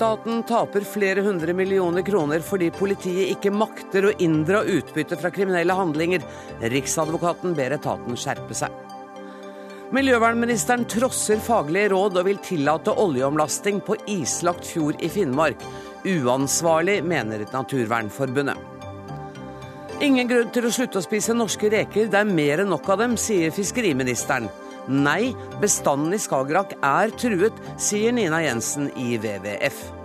Staten taper flere hundre millioner kroner fordi politiet ikke makter å inndra utbytte fra kriminelle handlinger. Riksadvokaten ber etaten skjerpe seg. Miljøvernministeren trosser faglige råd og vil tillate oljeomlasting på islagt fjord i Finnmark. Uansvarlig, mener Naturvernforbundet. Ingen grunn til å slutte å spise norske reker, det er mer enn nok av dem, sier fiskeriministeren. Nei, bestanden i Skagerrak er truet, sier Nina Jensen i WWF.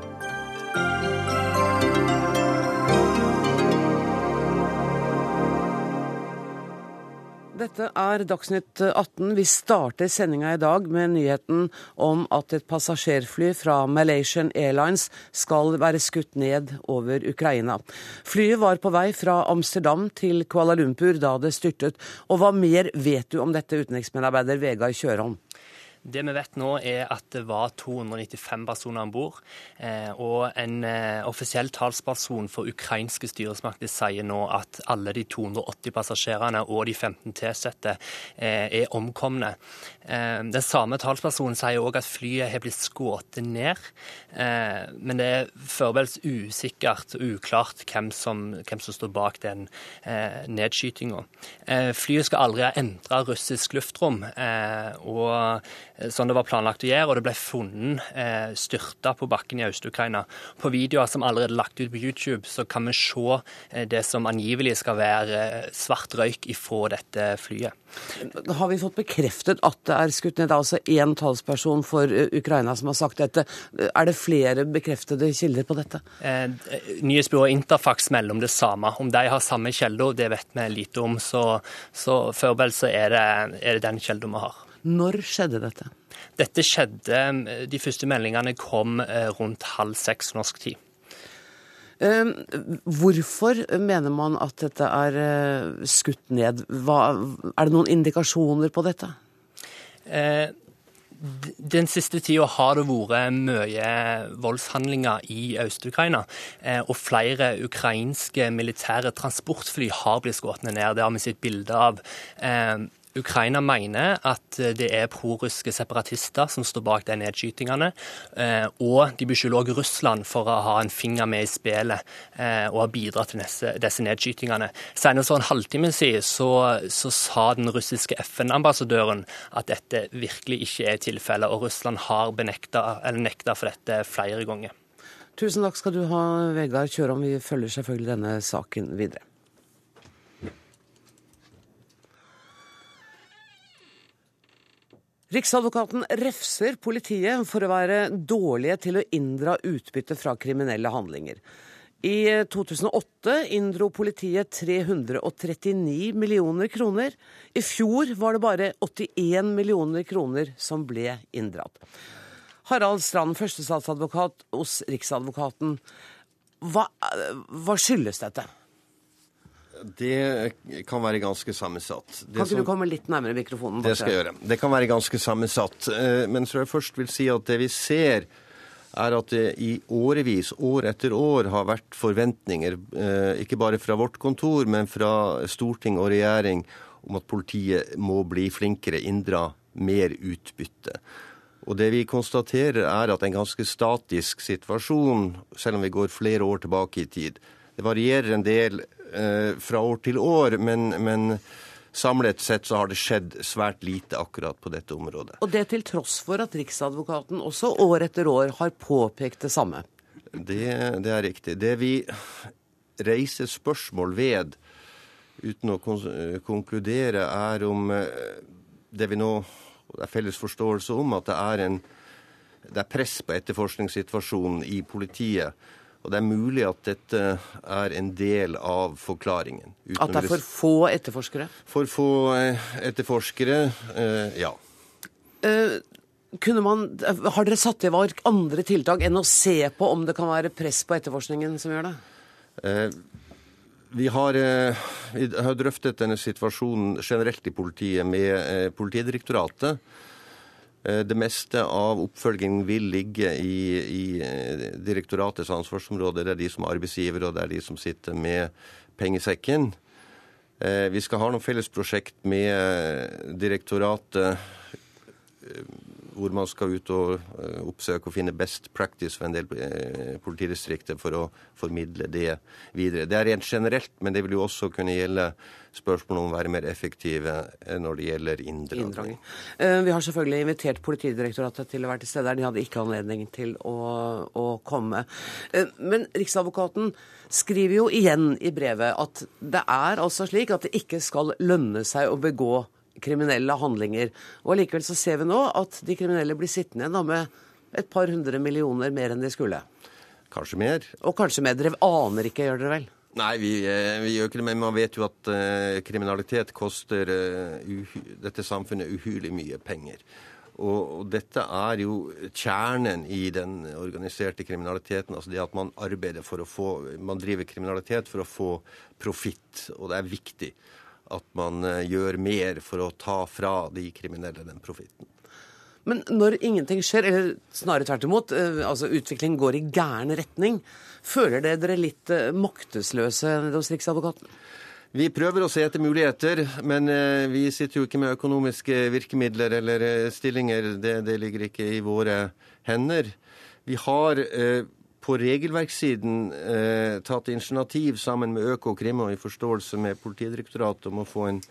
Dette er Dagsnytt 18. Vi starter sendinga i dag med nyheten om at et passasjerfly fra Malaysian Airlines skal være skutt ned over Ukraina. Flyet var på vei fra Amsterdam til Kuala Lumpur da det styrtet. Og hva mer vet du om dette, utenriksmedarbeider Vegard Kjørholm? Det vi vet nå, er at det var 295 personer om bord. Eh, og en eh, offisiell talsperson for ukrainske styresmakter sier nå at alle de 280 passasjerene og de 15 tilsatte eh, er omkomne. Den samme talspersonen sier òg at flyet har blitt skutt ned. Men det er foreløpig usikkert og uklart hvem som, hvem som, står bak den nedskytinga. Flyet skal aldri ha endra russisk luftrom. og som det var planlagt å gjøre, og det ble funnet eh, styrta på bakken i Øst-Ukraina. På videoer som allerede er lagt ut på YouTube, så kan vi se eh, det som angivelig skal være svart røyk ifra dette flyet. Har vi fått bekreftet at det er skutt ned? Altså én talsperson for Ukraina som har sagt dette. Er det flere bekreftede kilder på dette? Eh, Nyhetsbyrået Interfax melder om det samme. Om de har samme kilder, det vet vi lite om. Så, så foreløpig er det, er det den kilden vi har. Når skjedde dette? Dette skjedde, De første meldingene kom eh, rundt halv seks norsk tid. Ehm, hvorfor mener man at dette er eh, skutt ned? Hva, er det noen indikasjoner på dette? Eh, den siste tida har det vært mye voldshandlinger i Øst-Ukraina. Og flere ukrainske militære transportfly har blitt skutt ned. Det har vi sett bilde av. Ukraina mener at det er prorussiske separatister som står bak de nedskytingene. Eh, og de beskylder også Russland for å ha en finger med i spillet eh, og ha bidratt til disse, nedskytingene. Senest for en halvtime siden så, så sa den russiske FN-ambassadøren at dette virkelig ikke er tilfellet, og Russland har benekta, nekta for dette flere ganger. Tusen takk skal du ha, Vegard Kjørom. Vi følger selvfølgelig denne saken videre. Riksadvokaten refser politiet for å være dårlige til å inndra utbytte fra kriminelle handlinger. I 2008 inndro politiet 339 millioner kroner. I fjor var det bare 81 millioner kroner som ble inndratt. Harald Strand, førstestatsadvokat hos Riksadvokaten. Hva, hva skyldes dette? Det kan være ganske sammensatt. Det kan ikke som, du komme litt nærmere mikrofonen? Det skal jeg gjøre. Det kan være ganske sammensatt. Eh, men så jeg først vil si at det vi ser, er at det i årevis, år etter år, har vært forventninger, eh, ikke bare fra vårt kontor, men fra storting og regjering, om at politiet må bli flinkere, inndra mer utbytte. Og det vi konstaterer, er at en ganske statisk situasjon, selv om vi går flere år tilbake i tid. Det varierer en del fra år til år, men, men samlet sett så har det skjedd svært lite akkurat på dette området. Og det til tross for at Riksadvokaten også år etter år har påpekt det samme? Det, det er riktig. Det vi reiser spørsmål ved, uten å konkludere, er om eh, det vi nå det er felles forståelse om at det er, en, det er press på etterforskningssituasjonen i politiet. Og det er mulig at dette er en del av forklaringen. At det er for få etterforskere? For få eh, etterforskere, eh, ja. Uh, man, har dere satt i verk andre tiltak enn å se på om det kan være press på etterforskningen som gjør det? Eh, vi har, vi har, drøftet denne situasjonen generelt i politiet med Politidirektoratet. Eh, det meste av oppfølgingen vil ligge i, i, eh, direktoratets ansvarsområde. Det er de som er arbeidsgivere, og det er de som sitter med pengesekken. Eh, vi skal ha noen felles prosjekt med direktoratet hvor man skal ut og uh, oppsøke og finne best practice for en del uh, politidistrikter for å formidle det videre. Det er rent generelt, men det vil jo også kunne gjelde spørsmål om å være mer effektive når det gjelder inndragning. Vi har selvfølgelig invitert Politidirektoratet til å være til stede her. De hadde ikke anledning til å, å komme. Men Riksadvokaten skriver jo igjen i brevet at det er altså slik at det ikke skal lønne seg å begå kriminelle handlinger. Og Allikevel så ser vi nå at de kriminelle blir sittende igjen med et par hundre millioner mer enn de skulle. Kanskje mer. Og kanskje mer. Dere aner ikke, gjør dere vel? Nei, vi, eh, vi, gjør ikke det, men man vet jo at uh, kriminalitet koster uh, dette samfunnet uhyrlig mye penger. Og, og, dette er jo kjernen i den organiserte kriminaliteten. Altså det at man arbeider for å få Man driver kriminalitet for å få profitt, og det er viktig at man eh, gjør mer for å ta fra de kriminelle den profitten. Men når ingenting skjer, eller snarere tvert imot, eh, altså utviklingen går i gæren retning, føler dere dere litt eh, maktesløse hos Riksadvokaten? Vi prøver å se etter muligheter, men vi sitter jo ikke med økonomiske virkemidler eller stillinger. Det, det ligger ikke i våre hender. Vi har på regelverkssiden eh, tatt initiativ sammen med Økokrim og i forståelse med Politidirektoratet om å få en,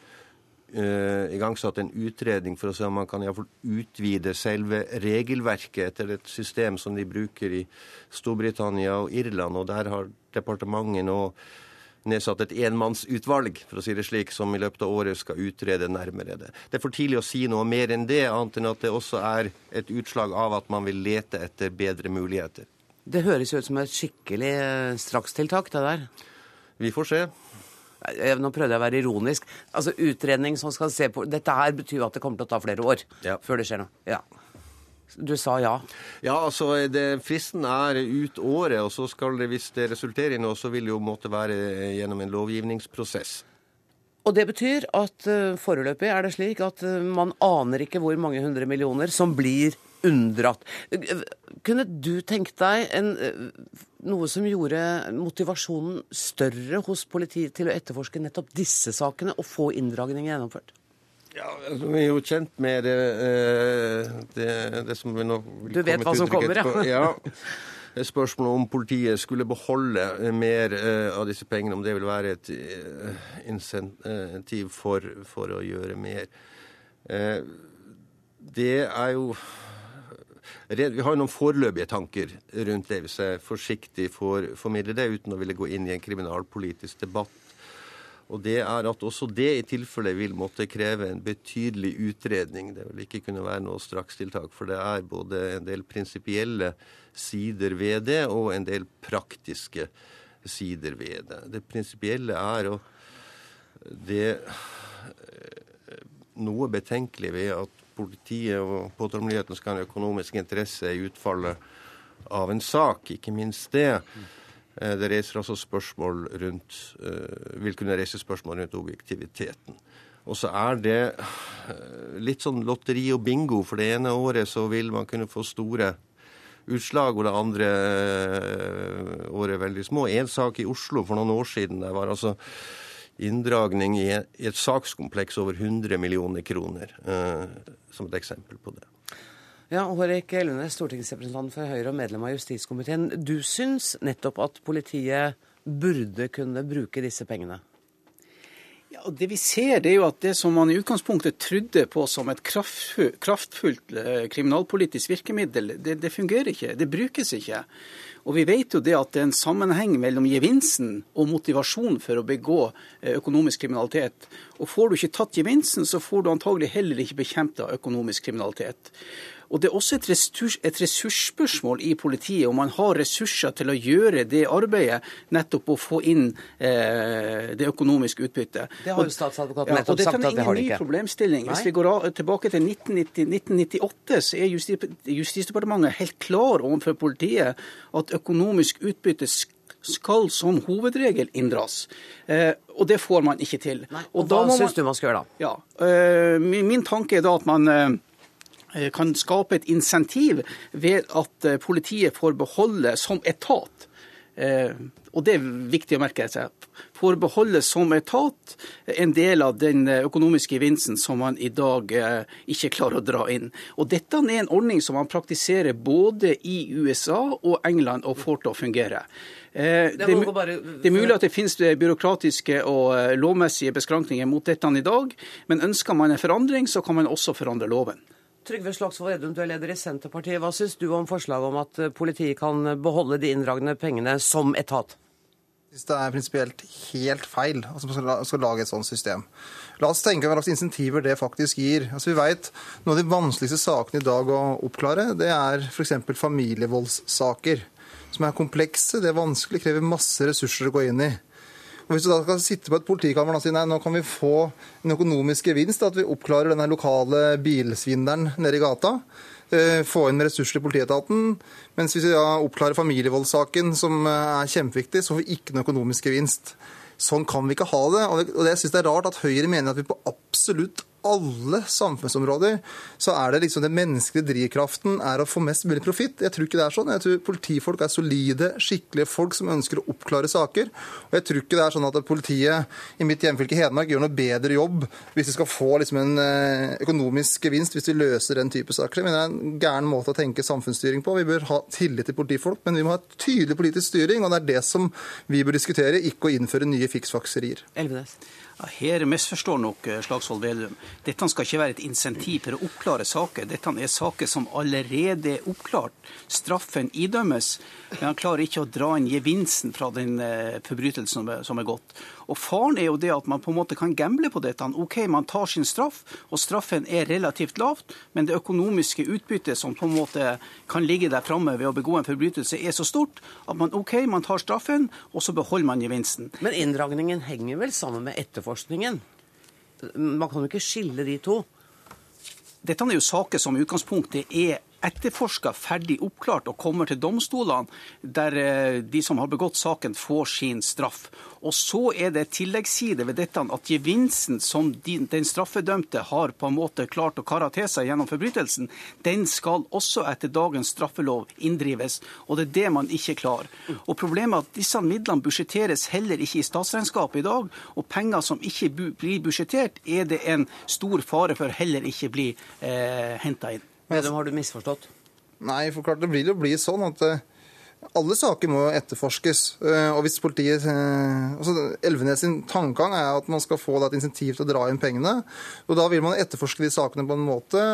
eh, igangsatt en utredning for å se om man kan utvide selve regelverket etter et system som de bruker i Storbritannia og Irland. Og der har departementet nå nedsatt et enmannsutvalg for å si det slik, som i løpet av året skal utrede nærmere det. Det er for tidlig å si noe mer enn det, annet enn at det også er et utslag av at man vil lete etter bedre muligheter. Det høres jo ut som et skikkelig eh, strakstiltak, det der. Vi får se. Nå prøvde jeg å være ironisk. Altså Utredning som skal se på Dette her betyr jo at det kommer til å ta flere år ja. før det skjer noe. Ja. Du sa ja? Ja, altså det, fristen er ut året. Og så skal det, hvis det resulterer i noe, så vil det jo måtte være gjennom en lovgivningsprosess. Og det betyr at uh, foreløpig er det slik at man aner ikke hvor mange hundre millioner som blir unndratt. Kunne du tenkt deg en, noe som gjorde motivasjonen større hos politiet til å etterforske nettopp disse sakene og få inndragning gjennomført? Ja, altså, Vi er jo kjent med det, eh, det, det som vi nå Du vet hva som kommer, ja. ja. Spørsmålet om politiet skulle beholde mer uh, av disse pengene, om det vil være et insentiv for, for, å gjøre mer. Det er jo vi har noen foreløpige tanker rundt det, hvis jeg forsiktig får formidle det, uten å ville gå inn i en kriminalpolitisk debatt. Og det er at også det i tilfelle vil måtte kreve en betydelig utredning. Det vil ikke kunne være noe strakstiltak, for det er både en del prinsipielle sider ved det, og en del praktiske sider ved det. Det prinsipielle er jo det noe betenkelig ved at politiet og påtalemyndigheten skal ha en økonomisk interesse i utfallet av en sak. Ikke minst det. Eh, det reiser altså spørsmål rundt eh, Vil kunne reise spørsmål rundt objektiviteten. Og så er det eh, litt sånn lotteri og bingo. For det ene året så vil man kunne få store utslag, og det andre året veldig små. En sak i Oslo for noen år siden der var altså inndragning i et sakskompleks over 100 millioner kroner, eh, som et eksempel på det. Ja, Hårek Elvenes, stortingsrepresentant for Høyre og medlem av justiskomiteen. Du syns nettopp at politiet burde kunne bruke disse pengene? Ja, og Det vi ser, det er jo at det som man i utgangspunktet trodde på som et kraftfullt eh, kriminalpolitisk virkemiddel, det, det fungerer ikke. Det brukes ikke. Og vi vet jo det at det er en sammenheng mellom gevinsten og motivasjonen for å begå eh, økonomisk kriminalitet. Og får du ikke tatt gevinsten, så får du antagelig heller ikke bekjempet økonomisk kriminalitet. Og Det er også et, ressurs, et, ressursspørsmål i politiet, om man har ressurser til å gjøre det arbeidet, nettopp å få inn eh, det økonomiske utbyttet. Det har jo statsadvokaten nettopp ja, sagt at det har de ikke. Dette er ingen ny problemstilling. Hvis vi går tilbake til 1990, 1998, så er Justisdepartementet helt klar overfor politiet at økonomisk utbytte skal som hovedregel inndras. Eh, og det får man ikke til. Nei, og, og Hva syns du man skal gjøre da? Ja, eh, min, min, tanke er da at man Eh, kan skape et insentiv ved at eh, politiet får beholde som etat eh, og det er viktig å merke seg, får beholde som etat en del av den økonomiske gevinsten som man i dag ikke klarer å dra inn. Og Dette er en ordning som man praktiserer både i USA og England og får til å fungere. Det er, det er mulig at det finnes byråkratiske og lovmessige beskrankninger mot dette i dag, men ønsker man en forandring, så kan man også forandre loven. Trygve Slagsvold Vedum, du er leder i Senterpartiet. Hva syns du om forslaget om at politiet kan beholde de inndragne pengene som etat? Det er prinsipielt helt feil at altså, man skal lage et sånt system. La oss tenke hva slags insentiver det faktisk gir. Altså, vi vet Noen av de vanskeligste sakene i dag å oppklare, det er f.eks. familievoldssaker. Som er komplekse, det er vanskelig, krever masse ressurser å gå inn i. Og Hvis du da skal sitte på et politikammer og si nei, nå kan vi få en økonomisk gevinst, at vi oppklarer denne lokale bilsvindelen nede i gata, eh, få inn ressurser til politietaten, mens hvis vi da oppklarer familievoldssaken, som eh, er kjempeviktig, så får vi ikke noen økonomisk gevinst. Sånn kan vi ikke ha det. Og jeg syns det er rart at Høyre mener at vi på absolutt alle samfunnsområder så er det liksom den menneskelige drivkraften er å få mest mulig profitt. Jeg tror ikke det er sånn. Jeg tror politifolk er solide, skikkelige folk som ønsker å oppklare saker. Og jeg tror ikke det er sånn at politiet i mitt hjemfylke Hedmark gjør noe bedre jobb hvis de skal få liksom en eh, økonomisk gevinst hvis vi løser den type saker. Jeg mener det er en gæren måte å tenke samfunnsstyring på. Vi bør ha tillit til politifolk, men vi må ha tydelig politisk styring, og det er det som vi bør diskutere, ikke å innføre nye fiksfakserier. Elvenes. Her misforstår nok eh, Slagsvold Vedum. Dette skal ikke være et insentiv for å oppklare saker. Dette er saker som allerede er oppklart. Straffen idømmes, men han klarer ikke å dra inn gevinsten fra den eh, forbrytelsen som er gått. Og Faren er jo det at man på en måte kan gamble på dette. Ok, Man tar sin straff, og straffen er relativt lavt, men det økonomiske utbyttet som på en måte kan ligge der framme ved å begå en forbrytelse, er så stort at man ok, man tar straffen, og så beholder man gevinsten. Men inndragningen henger vel sammen med etterforskningen? Man kan jo ikke skille de to? Dette er jo saker som i utgangspunktet er etterforska, ferdig oppklart og kommer til domstolene, der eh, de som har begått saken, får sin straff. Og så er det tilleggsside ved dette at gevinsten som den straffedømte har på en måte klart å kare til seg gjennom forbrytelsen, den skal også etter dagens straffelov inndrives. Og det er det man ikke klarer. Og Problemet er at disse midlene budsjetteres heller ikke i statsregnskapet i dag. Og penger som ikke blir budsjettert, er det en stor fare for heller ikke blir eh, henta inn. Vedum, har du misforstått? Nei, for klart det blir jo bli sånn at eh, alle saker må etterforskes. Eh, og hvis politiet eh, altså Elvenes sin tankegang er at man skal få et insentiv til å dra inn pengene. og Da vil man etterforske de sakene på en måte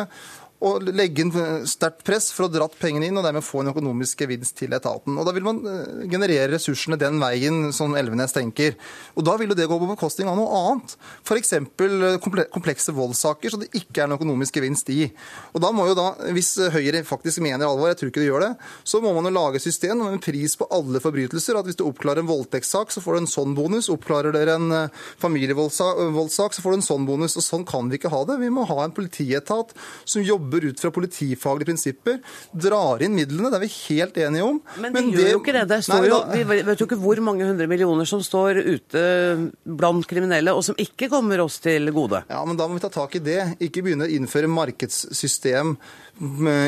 og legge inn sterkt press for å dratt pengene inn og dermed få en økonomisk gevinst til etaten. Og Da vil man eh, generere ressursene den veien som Elvenes tenker. Og Da vil jo det gå på bekostning av noe annet. F.eks. Eh, komplekse voldssaker som det ikke er en økonomisk gevinst i. Og da må jo da, Hvis Høyre faktisk mener alvor, jeg tror ikke de gjør det, så må man jo lage system med en pris på alle forbrytelser. At hvis du oppklarer en voldtektssak, så får du en sånn bonus. Oppklarer dere en eh, familievoldssak, så får du en sånn bonus. Og Sånn kan vi ikke ha det. Vi må ha en politietat som jobber jobber ut fra politifaglige prinsipper, drar inn midlene. Det er vi helt enige om. Men, men de gjør jo ikke det. det nei, jo, vi vet jo ikke hvor mange hundre millioner som står ute blant kriminelle, og som ikke kommer oss til gode. Ja, men Da må vi ta tak i det. Ikke begynne å innføre markedssystem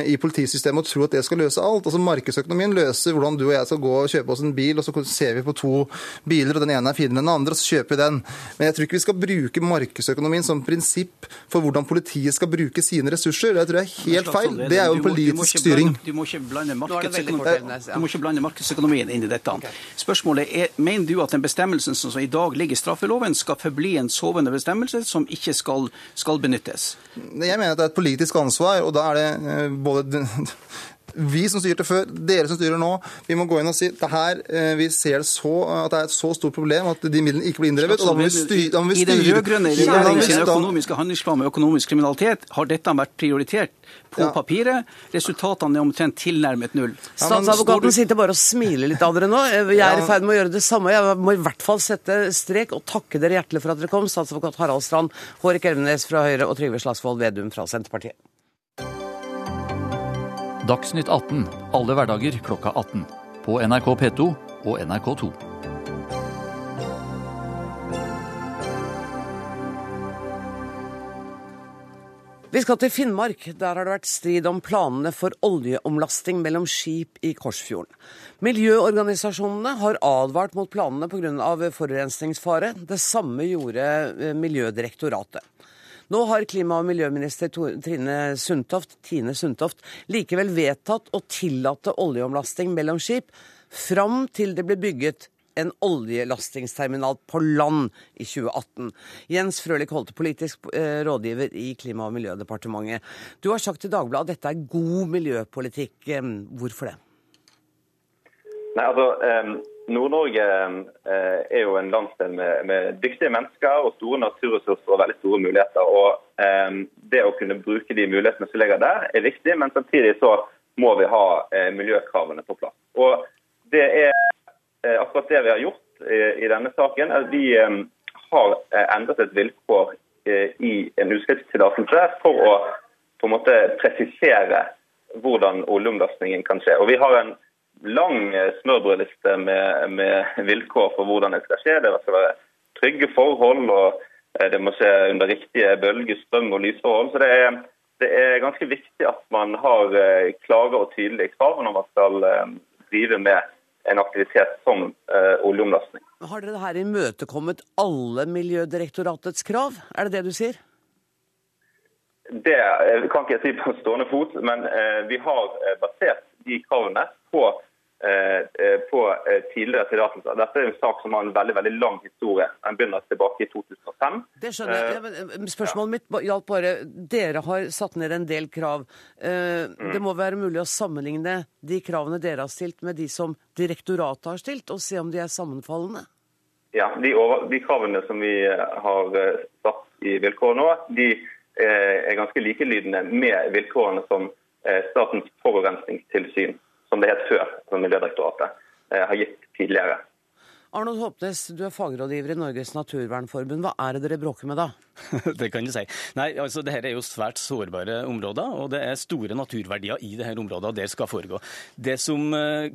i politisystemet og tro at det skal løse alt. Altså Markedsøkonomien løser hvordan du og jeg skal gå og kjøpe oss en bil, og så ser vi på to biler, og den ene er finere enn den andre, og så kjøper vi den. Men jeg tror ikke vi skal bruke markedsøkonomien som prinsipp for hvordan politiet skal bruke sine ressurser. Det tror jeg er helt feil. Det er jo en politisk styring. Du må ikke blande, markedsøkonomien inn i dette. Spørsmålet er, Mener du at den bestemmelsen som i dag ligger i straffeloven, skal forbli en sovende bestemmelse som ikke skal, skal benyttes? Jeg mener at det er et politisk ansvar, og da er det Eh, både vi som styrte før, dere som styrer nå, vi må gå inn og si det her, eh, vi ser det så, at det er et så stort problem at de midlene ikke blir inndrevet. og da må vi styre, da må vi. I den rød-grønne regjeringens økonomiske handlingsplan med økonomisk kriminalitet har dette vært prioritert på ja. papiret. Resultatene er omtrent tilnærmet null. Statsadvokaten sitter bare og smiler litt av dere nå. Jeg er i ferd med å gjøre det samme. Jeg må i hvert fall sette strek og takke dere hjertelig for at dere kom. Statsadvokat Harald Strand, Hårek Elvenes fra Høyre og Trygve Slagsvold Vedum fra Senterpartiet. Dagsnytt 18 alle hverdager klokka 18. På NRK P2 og NRK2. Vi skal til Finnmark. Der har det vært strid om planene for oljeomlasting mellom skip i Korsfjorden. Miljøorganisasjonene har advart mot planene pga. forurensningsfare. Det samme gjorde eh, Miljødirektoratet. Nå har klima- og miljøminister Trine Sundtoft, Tine Sundtoft likevel vedtatt å tillate oljeomlasting mellom skip fram til det blir bygget en oljelastingsterminal på land i 2018. Jens Frølich Holte, politisk eh, rådgiver i Klima- og miljødepartementet. Du har sagt til Dagbladet at dette er god miljøpolitikk. Hvorfor det? Nei, altså, Nord-Norge eh, er jo en landsdel med, med, dyktige mennesker og store naturressurser og veldig store muligheter. og Det å kunne bruke de mulighetene som ligger der, er viktig, men samtidig så må vi ha eh, miljøkravene på plass. Og Det er eh, akkurat det vi har gjort i denne saken. at Vi har endret et vilkår i en utslippstillatelse for å på en måte presisere hvordan oljeomlastningen kan skje. Og Vi har en lang eh, smørbrødliste med, med, vilkår for hvordan det skal skje. Det skal være trygge forhold, og eh, det må skje under riktige bølger, strøm- og lysforhold. Så det er, det er, ganske viktig at man har eh, klare og tydelige krav når man skal drive med en aktivitet som oljeomlastning. Har dere her imøtekommet alle Miljødirektoratets krav, er det det du sier? Det kan ikke jeg si på stående fot, men vi har basert de kravene på på eh, tidligere tillatelser. Dette er en sak som har en veldig veldig lang historie. Den begynner tilbake i 2005. Det skjønner jeg. Spørsmålet mitt gjaldt bare Dere har satt ned en del krav. Det må være mulig å sammenligne de kravene dere har stilt med de som direktoratet har stilt, og se om de er sammenfallende? Ja, de, over, de kravene som vi har satt i vilkår nå, de er ganske likelydende med vilkårene som Statens forurensningstilsyn som det het før, som Miljødirektoratet eh, har gitt tidligere. Arnold Håpnes, du er fagrådgiver i Norges naturvernforbund. Hva er det dere bråker med da? det kan du si. Nei, altså Dette er jo svært sårbare områder, og det er store naturverdier i dette området, og det skal foregå. Det som eh,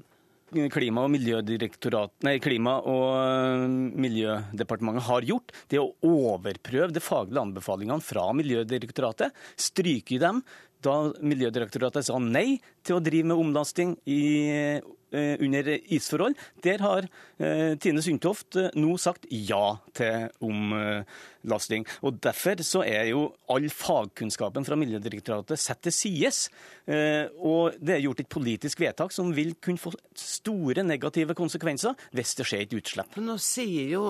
Klima- og, nei, Klima og eh, miljødepartementet har gjort, det å overprøve de faglige anbefalingene fra Miljødirektoratet. Stryke dem da Miljødirektoratet sa nei til å drive med omlasting i, under isforhold, der har eh, Tine Sundtoft eh, nå sagt ja til omlasting. Og Derfor så er jo all fagkunnskapen fra Miljødirektoratet satt til sides. Og det er gjort et politisk vedtak som vil kunne få store negative konsekvenser hvis det skjer et utslipp. Men nå sier jo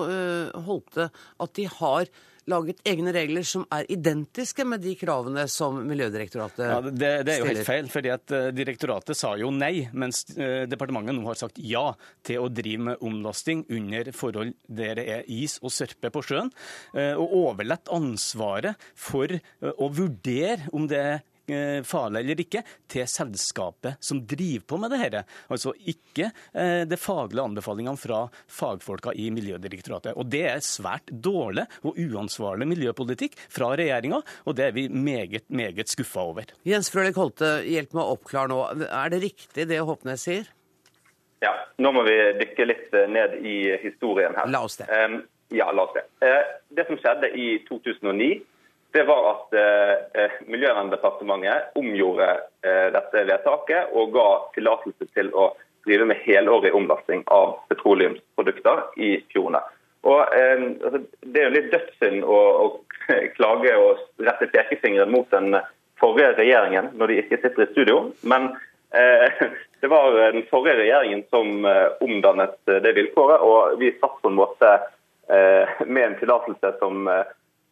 Holte at de har laget egne regler som er identiske med de kravene som Miljødirektoratet ja, det, det, er jo helt feil, fordi at eh, Direktoratet sa jo nei, mens eh, departementet nå har sagt ja til å drive med omlasting under forhold der det er is og sørpe på sjøen, eh, og overlatt ansvaret for å vurdere om det er farlig eller ikke, til selskapet som driver på med det dette. Altså ikke de faglige anbefalingene fra fagfolka i Miljødirektoratet. Og Det er svært dårlig og uansvarlig miljøpolitikk fra regjeringa, og det er vi meget, meget skuffa over. Jens Frølik Holte, hjelp meg å oppklare nå. Er det riktig det Håpnes sier? Ja, nå må vi dykke litt eh, ned i historien her. La oss det. Ja, la oss det. Det som skjedde i 2009 det var at eh, eh, Miljøverndepartementet omgjorde eh, dette vedtaket og ga tillatelse til å drive med helårig omlasting av petroleumsprodukter i fjordene. Og, eh, altså, det er jo litt dødssynd å, å, klage og rette pekefingeren mot den forrige regjeringen når de ikke sitter i studio, men eh, det var den forrige regjeringen som eh, omdannet det vilkåret, og vi satt på en måte med en tillatelse som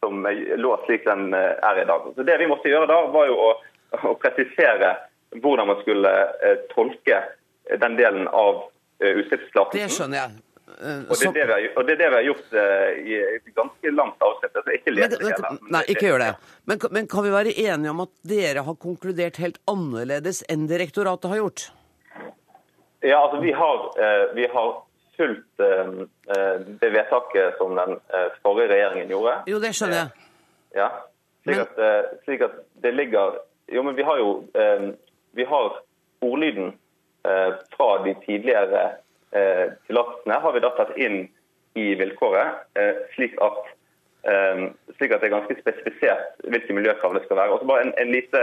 som lå slik den eh, er i dag. Så Det vi måtte gjøre da, var jo å, å presisere hvordan man skulle eh, tolke den delen av eh, utslippstillatelsen. Det skjønner jeg. Og det, det har, og det, er det vi har gjort i et ganske langt avsnitt. Altså ikke les det hele. Nei, ikke gjør det. Men, men, kan vi være enige om at dere har konkludert helt annerledes enn direktoratet har gjort? Ja, altså vi har, vi har fulgt uh, det vedtaket som den uh, forrige regjeringen gjorde. Jo, det skjønner jeg. Ja, slik at, slik at, det ligger Jo, men vi har jo Vi har ordlyden fra de tidligere tillatelsene har vi da tatt inn i vilkåret, slik at eh, slik at det er ganske spesifisert hvilke miljøkrav det skal være. Og så bare en, en lite,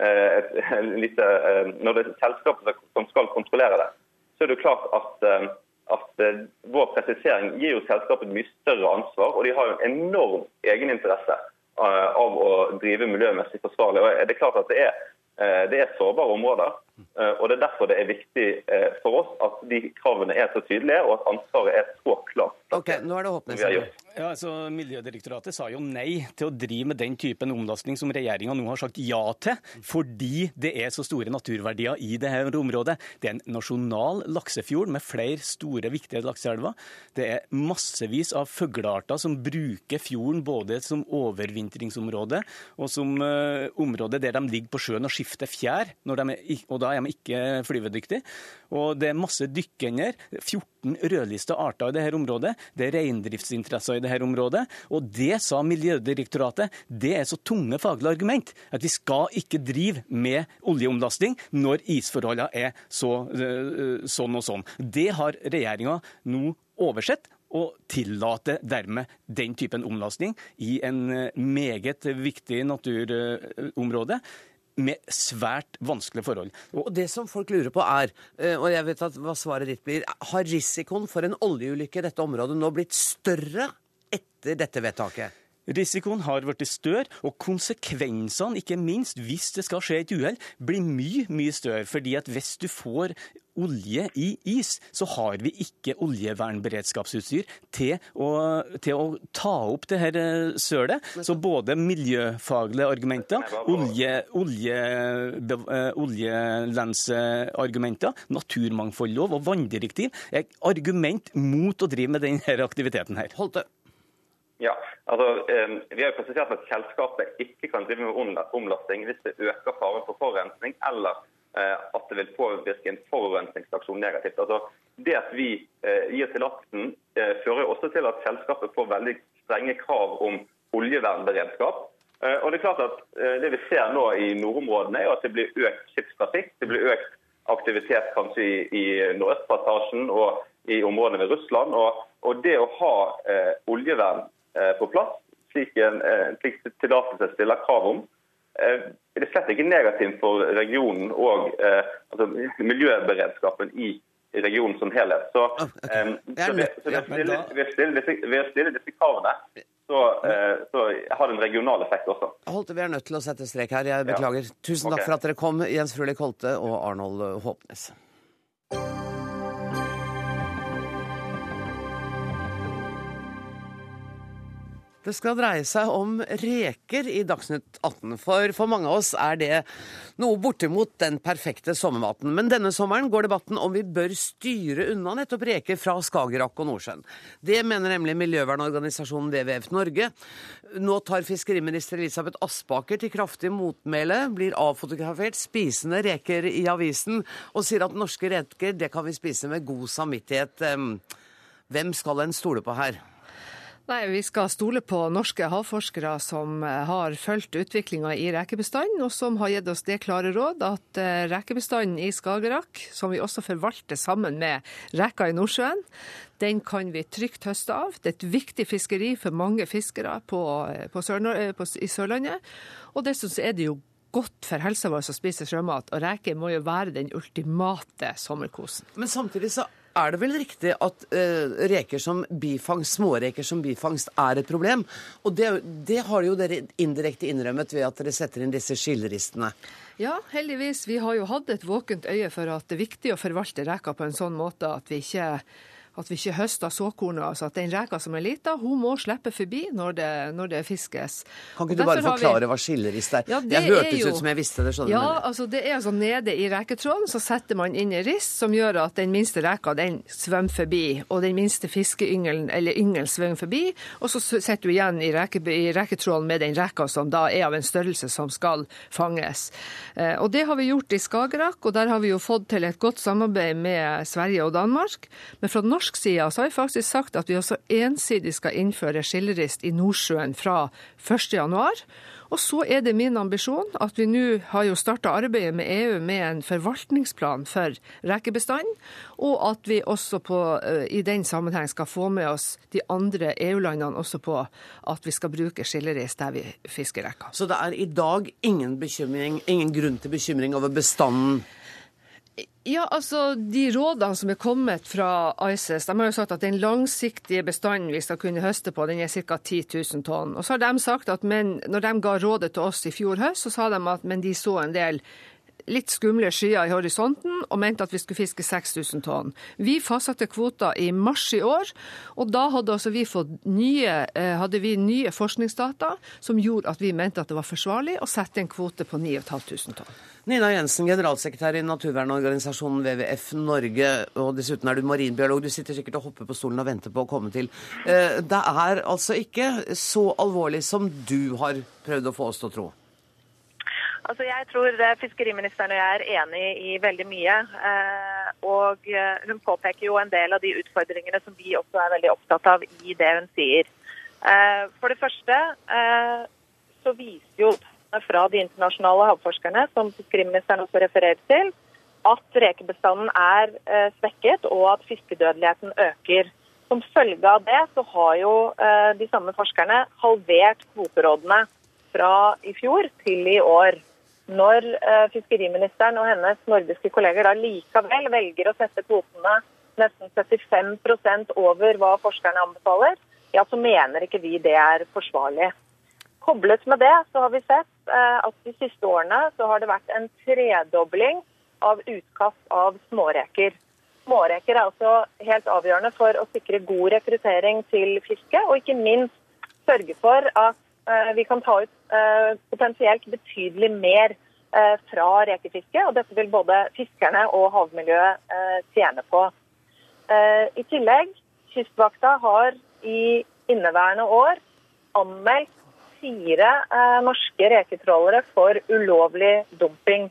eh, et, en lite eh, Når det er selskapet som skal kontrollere det, så er det klart at, eh, at eh, vår presisering gir jo selskapet mye større ansvar, og de har jo en enorm egeninteresse eh, av å drive miljømessig forsvarlig. Og det er klart at det er, eh, det er sårbare områder. Eh, og Det er derfor det er viktig eh, for oss at de kravene er så tydelige, og at ansvaret er så klart. Ok, nå er det gjort. Ja, altså Miljødirektoratet sa jo nei til å drive med den typen omlasting som regjeringa nå har sagt ja til, fordi det er så store naturverdier i dette området. Det er en nasjonal laksefjord med flere store, viktige lakseelver. Det er massevis av fuglearter som bruker fjorden både som overvintringsområde og som uh, område der de ligger på sjøen og skifter fjær, når de er, og da er de ikke flyvedyktige. Og det er masse dykkender. 14 rødlista arter i dette området. Det er reindriftsinteresser i dette området. Og det sa Miljødirektoratet, det er så tunge faglige argument at vi skal ikke drive med oljeomlasting når isforholdene er så, øh, sånn og sånn. Det har regjeringa nå oversett og tillater dermed den typen omlastning i en øh, meget viktig naturområde med svært vanskelige forhold. Og det som folk lurer på er, eh, og jeg vet at hva svaret ditt blir, har risikoen for en oljeulykke i dette området nå blitt større etter dette vedtaket? Risikoen har blitt større, og konsekvensene, ikke minst hvis det skal skje et uhell, blir mye mye større. fordi at hvis du får olje i is, så har vi ikke oljevernberedskapsutstyr til å, til å ta opp det her eh, sølet. Så både miljøfaglige argumenter, olje, olje, eh, naturmangfoldlov og vanndirektiv er argument mot å drive med denne aktiviteten her. Holte. Ja, altså eh, Vi har jo presisert at selskapet ikke kan drive med omlasting hvis det øker faren for forurensning eller at det vil påvirke en forurensningsaksjon negativt. Altså, det at vi eh, gir tillatelsen, eh, fører også til at selskapet får veldig strenge krav om oljevernberedskap. Eh, og Det er klart at eh, det vi ser nå i nordområdene, er at det blir økt skipstrafikk. Det blir økt aktivitet kanskje i, i Nordøstpassasjen og i områdene ved Russland. Og, og det å ha eh, oljevern eh, på plass, slik en eh, slik tillatelse stiller krav om, eh, er det slett ikke negativt for regionen og eh, altså, miljøberedskapen i regionen som helhet. Så, er så, ved, ved, å stille, ved, å stille disse, ved å stille disse kravene, så, eh, så har det en regional effekt også. Holte, vi er nødt til å sette strek her. Jeg beklager. Tusen takk okay. for at dere kom, Jens Frulik Holte og Arnold Håpnes. Det skal dreie seg om reker i Dagsnytt 18. For for mange av oss er det noe bortimot den perfekte sommermaten. Men denne sommeren går debatten om vi bør styre unna nettopp reker fra Skagerrak og Nordsjøen. Det mener nemlig miljøvernorganisasjonen WWF Norge. Nå tar fiskeriminister Elisabeth Aspaker til kraftig motmæle, blir avfotografert spisende reker i avisen, og sier at norske reker det kan vi spise med god samvittighet. Hvem skal en stole på her? Nei, Vi skal stole på norske havforskere som eh, har fulgt utviklinga i rekebestanden, og som har gitt oss det klare råd at eh, rekebestanden i Skagerrak, som vi også forvalter sammen med reka i Nordsjøen, den kan vi trygt høste av. Det er et viktig fiskeri for mange fiskere på, eh, på Sør på, i Sørlandet. Og dessuten så er det jo godt for helsa vår å spise sjømat, og reker må jo være den ultimate sommerkosen. Men samtidig så er det vel riktig at uh, reker som bifangst, småreker som bifangst, er et problem. Og det, det har jo dere indirekte innrømmet ved at dere setter inn disse skilleristene. Ja, heldigvis. Vi har jo hatt et våkent øye for at det er viktig å forvalte reka på en sånn måte at vi ikke at vi ikke høster såkornet. Altså at den reka som er lita, hun må slippe forbi når det, når det fiskes. Kan ikke du bare forklare vi- hva skillerist er? Ja, det jeg hørtes jo- ut som jeg visste det. Ja, altså det er altså nede i reketråden så setter man inn en rist som gjør at den minste reka den svømmer forbi, og den minste fiskeyngelen eller yngelen svømmer forbi, og så sitter du igjen i, reke, i reketråden med den reka som da er av en størrelse som skal fanges. Eh, og det har vi gjort i Skagerrak, og der har vi jo fått til et godt samarbeid med Sverige og Danmark. Men fra norsk norsk side har vi faktisk sagt at vi også ensidig skal innføre skillerist i Nordsjøen fra 1.1. Og så er det min ambisjon at vi nå har jo starta arbeidet med EU med en forvaltningsplan for rekebestanden, og at vi også på, eh, i den sammenheng skal få med oss de andre EU-landene også på at vi skal bruke skillerist der vi fisker reker. Så det er i dag ingen, ingen grunn til bekymring over bestanden? Ja, altså De rådene som er kommet fra ICES, de har jo sagt at den langsiktige bestanden vi skal kunne høste på, den er ca. 10 000 tonn. Og så har de sagt at men, når de ga rådet til oss i fjor høst, så sa de at men de så en del litt skumle skyer i horisonten og mente at vi skulle fiske 6000 tonn. Vi fastsatte kvoter i mars i år, og da hadde altså vi nye, eh, hadde vi nye forskningsdata som gjorde at vi mente at det var forsvarlig å sette en kvote på 9500 tonn. Nina Jensen, generalsekretær i naturvernorganisasjonen WWF Norge, og dessuten er du marinbiolog. Du sitter sikkert og hopper på stolen og venter på å komme til. Eh, det er altså ikke så alvorlig som du har prøvd å få oss til å tro? Altså, jeg tror eh, fiskeriministeren og jeg er enig i veldig mye. Eh, og hun påpeker jo en del av de utfordringene som vi også er veldig opptatt av i det hun sier. For det første så viser jo fra de internasjonale havforskerne, som fiskeriministeren også refererer til, at rekebestanden er eh, svekket og at fiskedødeligheten øker. Som følge av det så har jo eh, de samme forskerne halvert kvoterådene fra i fjor til i år. Når eh, fiskeriministeren og hennes nordiske kolleger da likevel velger å sette kvotene nesten 75 over hva forskerne anbefaler, ja, så mener ikke vi det er forsvarlig. Koblet med det så har vi sett at de siste årene så har det vært en tredobling av utkast av småreker. Småreker er altså helt avgjørende for å sikre god rekruttering til fiske, og ikke minst sørge for at eh, vi kan ta ut eh, potensielt betydelig mer fra rekefiske. Og dette vil både fiskerne og havmiljøet tjene på. I tillegg, Kystvakta har i inneværende år anmeldt fire eh, norske reketrålere for ulovlig dumping.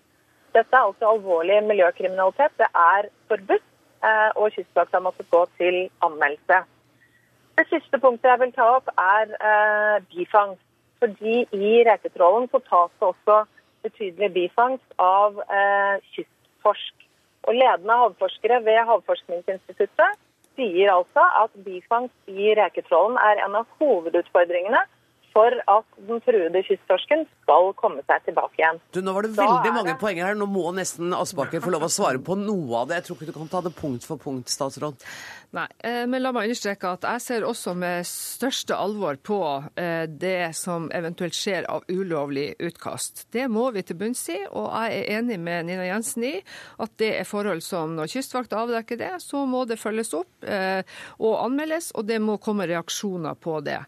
Dette er altså alvorlig miljøkriminalitet. Det er forbudt, eh, og Kystvakta har måttet gå til anmeldelse. Det siste punktet jeg vil ta opp, er eh, bifangst. Fordi i reketrålen så tas det også betydelig bifangst av eh, kysttorsk. Og Ledende havforskere ved Havforskningsinstituttet sier altså at bifangst i reketrålen er en av hovedutfordringene for at den truede kysttorsken skal komme seg tilbake igjen. Du, Nå var det veldig mange poenger her. Nå må nesten Aspaker få lov å svare på noe av det. Jeg tror ikke du kan ta det punkt for punkt, statsråd. Nei, eh, men la meg understreke at jeg ser også med største alvor på eh, det som eventuelt skjer av ulovlig utkast. Det må vi til bunns i, og jeg er enig med Nina Jensen i at det er forhold som når Kystvakta avdekker det, så må det følges opp eh, og anmeldes, og det må komme reaksjoner på det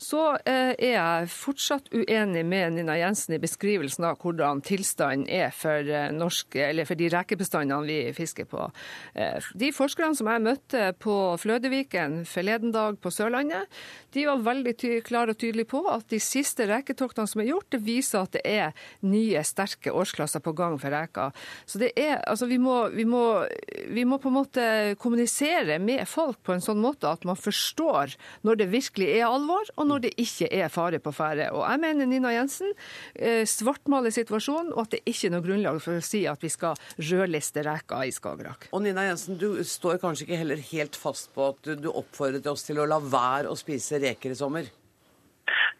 så eh, er jeg fortsatt uenig med Nina Jensen i beskrivelsen av hvordan tilstanden er for, eh, norske, for de rekebestandene vi fisker på. Eh, de forskerne som jeg møtte på Flødeviken forleden dag på Sørlandet, de var veldig klare og tydelige på at de siste reketoktene som er gjort, det viser at det er nye, sterke årsklasser på gang for reker. Så det er, altså vi må, vi, må, vi må på en måte kommunisere med folk på en sånn måte at man forstår når det virkelig er alvor. og når det ikke er fare på ferde. Og jeg mener Nina Jensen eh, svartmaler situasjonen, og at det ikke er noe grunnlag for å si at vi skal rødliste reker i Skagerrak. Og Nina Jensen, du står kanskje ikke heller helt fast på at du oppfordret oss til å la være å spise reker i sommer?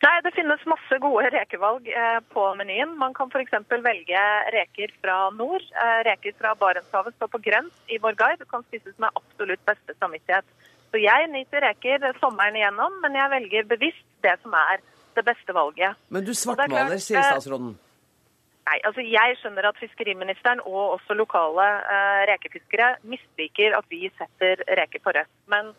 Nei, det finnes masse gode rekevalg eh, på menyen. Man kan f.eks. velge reker fra nord. Eh, reker fra Barentshavet står på grønt i vår guide. Kan spises med absolutt beste samvittighet. Så jeg nyter reker sommeren igjennom, men jeg velger bevisst det som er det beste valget. Men du svartmaler, sier eh, statsråden. Nei, altså Jeg skjønner at fiskeriministeren og også lokale eh, rekefiskere misliker at vi setter reker på rødt. Men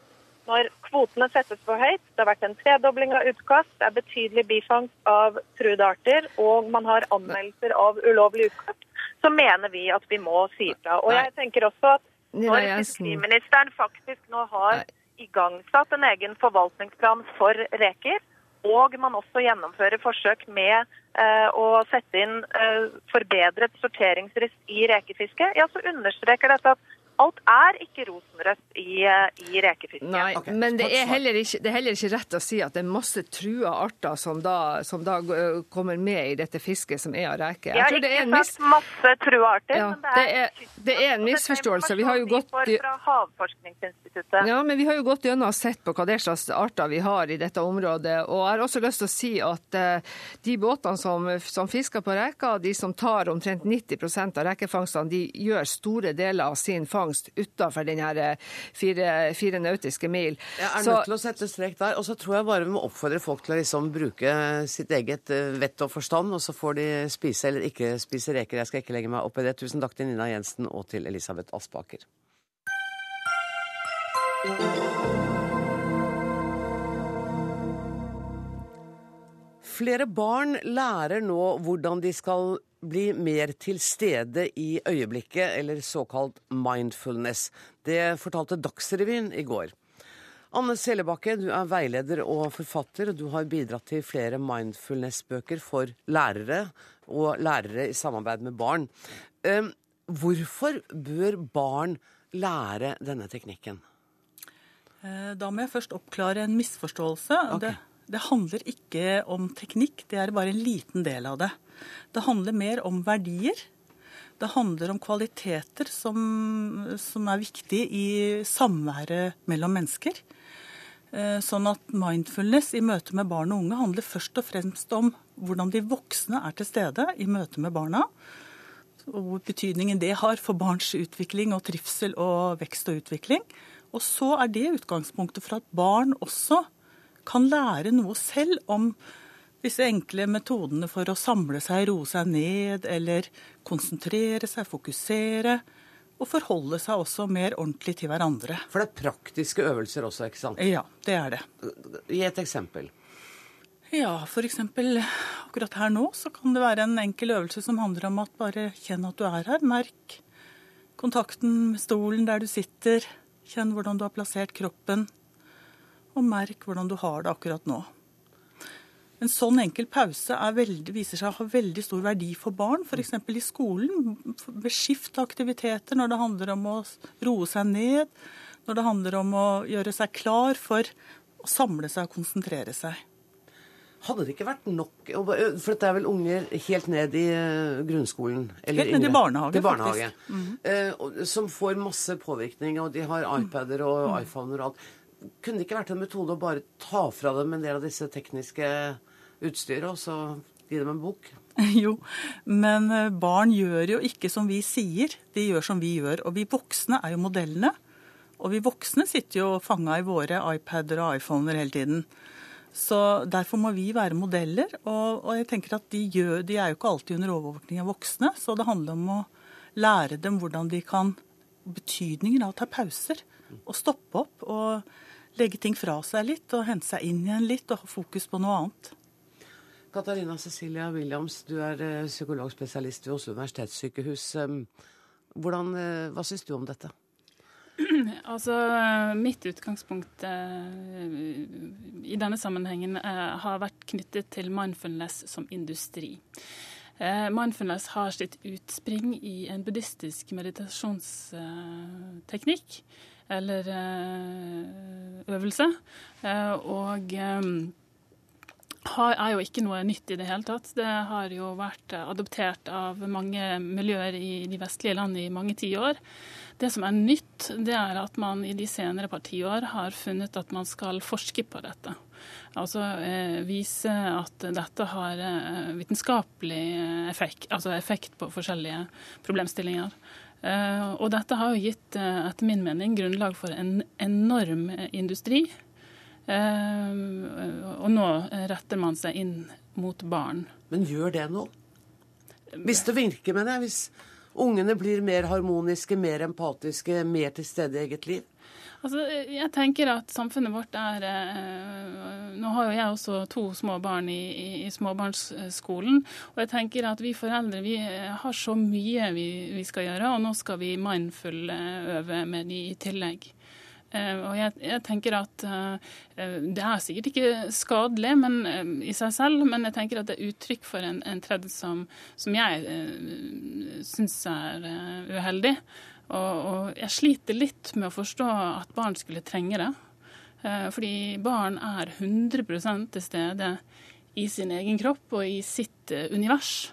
når kvotene settes for høyt, det har vært en tredobling av utkast, det er betydelig bifangst av truede arter, og man har anmeldelser av ulovlig utkast, så mener vi at vi må si fra. Og jeg tenker også at når fiskeriministeren faktisk nå har igangsatt en egen forvaltningsplan for reker. Og man også gjennomfører forsøk med eh, å sette inn eh, forbedret sorteringsrist i rekefisket. Ja, så understreker dette at alt er ikke rosenrødt i, i rekefisket. Nei, okay. men det er, heller ikke, det er heller ikke rett å si at det er masse trua arter som da, som da øh, kommer med i dette fisket som er av reke. Jeg Jeg har tror det er ikke en mis... sagt masse trua arter, Ja, men det det er, er- det er en misforståelse. Vi har jo gått fra Havforskningsinstituttet. Ja, men vi har jo gått gjennom og sett på hva det er slags arter vi har i dette området. Og jeg har også lyst til å si at uh, de båtene som, som fisker på reker, de som tar omtrent 90% av rekefangstene, de gjør store deler av sin fangst utenfor denne eh, fire, fire nautiske mil. Jeg er Så- nødt til å sette strek der. Og så tror jeg bare vi må oppfordre folk til å liksom bruke sitt eget eh, vett og forstand, og så får de spise eller ikke spise reker. Jeg skal ikke legge meg opp i det. Tusen takk til Nina Jensen og til Elisabeth Aspaker. Flere barn lærer nå hvordan de skal bli mer til stede i øyeblikket, eller såkalt mindfulness. Det fortalte Dagsrevyen i går. Anne Selebakke, du er veileder og forfatter, og du har bidratt til flere mindfulness-bøker for lærere og lærere i samarbeid med barn. Eh, Hvorfor bør barn lære denne teknikken? Eh, Da må jeg først oppklare en misforståelse. Ok. Det, det handler ikke om teknikk, det er bare en liten del av det. Det handler mer om verdier. Det handler om kvaliteter som, som er viktige i samværet mellom mennesker. Eh, Sånn at mindfulness i møte med barn og unge handler først og fremst om hvordan de voksne er til stede i møte med barna. Og betydningen det har for barns utvikling og trivsel og vekst og utvikling. Og så er det utgangspunktet for at barn også kan lære noe selv om disse enkle metodene for å samle seg, roe seg ned, eller konsentrere seg, fokusere. Og forholde seg også mer ordentlig til hverandre. For det er praktiske øvelser også, ikke sant? Ja, det er det. Gi et eksempel. Ja, f.eks. akkurat her nå så kan det være en enkel øvelse som handler om at bare kjenn at du er her. Merk kontakten med stolen der du sitter. Kjenn hvordan du har plassert kroppen. Og merk hvordan du har det akkurat nå. En sånn enkel pause er veldig, viser seg å ha veldig stor verdi for barn, f.eks. i skolen. Ved skift av aktiviteter når det handler om å roe seg ned, når det handler om å gjøre seg klar for å samle seg og konsentrere seg. Hadde det ikke vært nok For dette er vel unger helt ned i grunnskolen? eller Helt ned i barnehage, barnehage. faktisk. Mm -hmm. som får masse påvirkning, og de har iPader og Mhm. iPhoner og alt. Kunne det ikke vært en metode å bare ta fra dem en del av disse tekniske utstyret, og så gi dem en bok? Jo, men eh, barn gjør jo ikke som vi sier, de gjør som vi gjør. Og vi voksne er jo modellene. Og vi voksne sitter jo fanga i våre iPader og iPhoner hele tiden. Så derfor må vi være modeller. Og, og jeg tenker at de, gjør, de er jo ikke alltid under overvåkning av voksne, så det handler om å lære dem hvordan de kan Betydningen av å ta pauser. Og stoppe opp og legge ting fra seg litt og hente seg inn igjen litt og ha fokus på noe annet. Katarina Cecilia Williams, du er eh, psykologspesialist ved Oslo universitetssykehus. Eh, Hvordan, eh, hva syns du om dette? Altså, Mitt utgangspunkt eh, i denne sammenhengen eh, har vært knyttet til mindfulness som industri. Eh, mindfulness har sitt utspring i en buddhistisk meditasjonsteknikk, eller eh, øvelse. Eh, og eh, er jo ikke noe nytt i det hele tatt. Det har jo vært adoptert av mange miljøer i de vestlige land i mange tiår. Det som er nytt, det er at man i de senere par tiår har funnet at man skal forske på dette. Altså eh, vise at dette har eh, vitenskapelig effekt, altså effekt på forskjellige problemstillinger. Eh, og dette har jo gitt, eh, etter min mening, grunnlag for en enorm eh, industri. Og nå retter man seg inn mot barn. Men gjør det noe? Hvis det virker med jeg. hvis ungene blir mer harmoniske, mer empatiske, mer til stede i eget liv? Altså, jeg tenker at samfunnet vårt er eh, Nå har jo jeg også to små barn i, i, i småbarnsskolen. Og jeg tenker at vi foreldre vi eh, har så mye vi, vi skal gjøre, og nå skal vi mindful eh, øve med de i tillegg. Eh, og jeg, jeg tenker at eh, Det er sikkert ikke skadelig men, eh, i seg selv, men jeg tenker at det er uttrykk for en, en trend som, som jeg uh, syns er eh, uheldig. Og, og jeg sliter litt med å forstå at barn skulle trenge det. Eh, fordi barn er 100 til stede i sin egen kropp og i sitt eh, univers.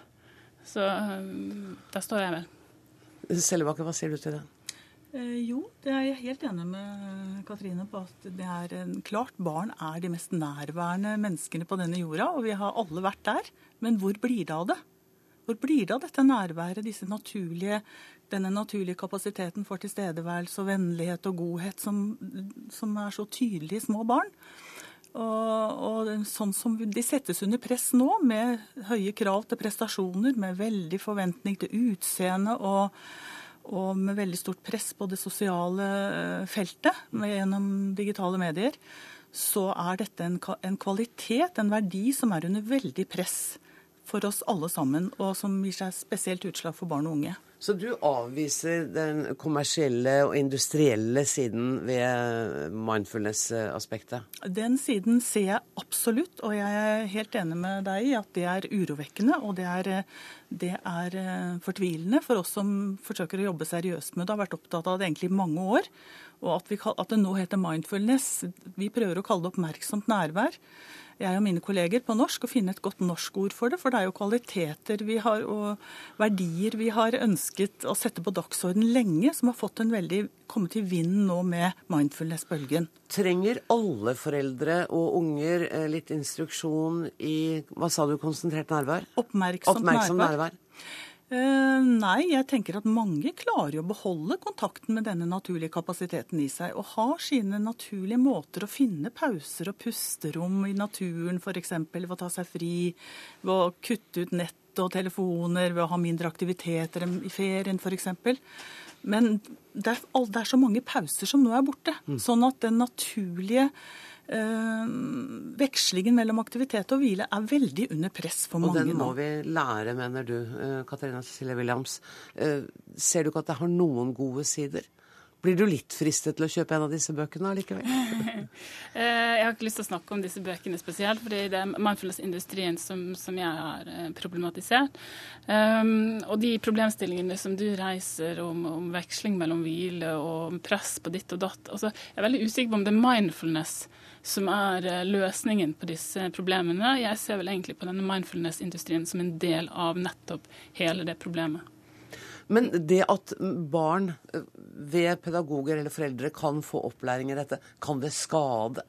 Så der står jeg vel. Sellebakke, hva sier du til det? Eh, jo, det er jeg helt enig med Katrine på at det er en, klart barn er de mest nærværende menneskene på denne jorda, og vi har alle vært der. Men hvor blir det av det? Hvor blir det av dette nærværet, disse naturlige, denne naturlige kapasiteten for tilstedeværelse og vennlighet og godhet som, som er så tydelig i små barn? Og, og, sånn som De settes under press nå, med høye krav til prestasjoner, med veldig forventning til utseende og og med veldig stort press på det sosiale eh, feltet gjennom digitale medier, så er dette en, en, kvalitet, en verdi, som er under veldig press for oss alle sammen, og som gir seg spesielt utslag for barn og unge. Så du avviser den kommersielle og industrielle siden ved mindfulness-aspektet? Den siden ser jeg absolutt, og jeg er helt enig med deg i at det er urovekkende. Og det er, det er eh, fortvilende for oss som forsøker å jobbe seriøst med det, har vært opptatt av det egentlig i mange år. Og at, vi, at det nå heter mindfulness. Vi prøver å kalle det oppmerksomt nærvær jeg og mine kolleger på norsk og finne et godt norsk ord for det. For det er jo kvaliteter vi har og verdier vi har ønsket å sette på dagsorden lenge, som har fått en veldig kommet i vinden nå med mindfulness-bølgen. Trenger alle foreldre og unger eh, litt instruksjon i hva sa du, konsentrert nærvær? Oppmerksomt, Oppmerksomt nærvær. nærvær. Uh, nei, jeg tenker at mange klarer å beholde kontakten med denne naturlige kapasiteten i seg, og har sine naturlige måter å finne pauser og pusterom i naturen f.eks. ved å ta seg fri, ved å kutte ut nett og telefoner, ved å ha mindre aktiviteter i ferien f.eks. Men det er, det er, så mange pauser som nå er borte. Mm. Sånn at den naturlige Eh, vekslingen mellom aktivitet og hvile er veldig under press for mange nå. Og den må vi lære, mener du, eh, Katarina Cecilie Williams. Eh, ser du ikke at det har noen gode sider? Blir du litt fristet til å kjøpe en av disse bøkene allikevel? jeg har ikke lyst til å snakke om disse bøkene spesielt, fordi det er mindfulness-industrien som, som, jeg har problematisert. Um, og de problemstillingene som du reiser om, om, veksling mellom hvile og press på ditt og datt altså, Jeg er veldig usikker på om det er mindfulness som er eh, løsningen på disse problemene. Jeg ser vel egentlig på denne mindfulness-industrien som en del av nettopp hele det problemet. Men det at barn eh, ved pedagoger eller foreldre kan få opplæring i dette, kan det skade?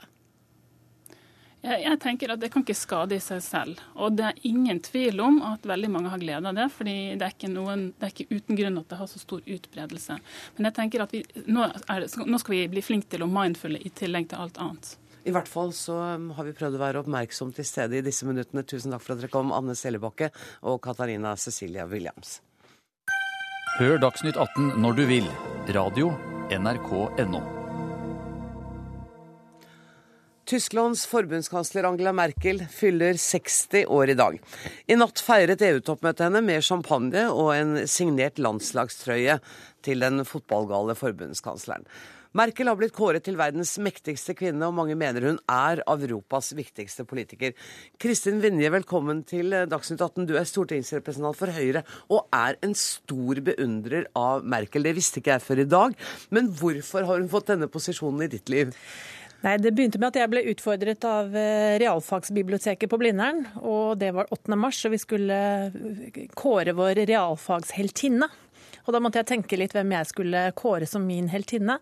Jeg, tenker at Det kan ikke skade i seg selv. Og det er ingen tvil om at veldig mange har glede av det. fordi det er, ikke noen, det er ikke uten grunn at det har så stor utbredelse. Men jeg tenker at vi, nå, er, nå skal vi bli flinke til å mindfulle i tillegg til alt annet. I hvert fall så har vi prøvd å være oppmerksom til stede i disse minuttene. Tusen takk for at dere kom, Anne Sellebakke og Katarina Cecilia Williams. Hør Dagsnytt 18 når du vil. Radio NRK.no. Tysklands forbundskansler Angela Merkel fyller 60 år i dag. I natt feiret EU-toppmøtet henne med champagne og en signert landslagstrøye til den fotballgale forbundskansleren. Merkel har blitt kåret til verdens mektigste kvinne, og mange mener hun er Europas viktigste politiker. Kristin Vinje, velkommen til Dagsnytt 18. Du er stortingsrepresentant for Høyre og er en stor beundrer av Merkel. Det visste ikke jeg før i dag, men hvorfor har hun fått denne posisjonen i ditt liv? Nei, Det begynte med at jeg ble utfordret av eh, realfagsbiblioteket på Blindern. og Det var 8. mars, og vi skulle kåre vår realfagsheltinne. Og Da måtte jeg tenke litt hvem jeg skulle kåre som min heltinne.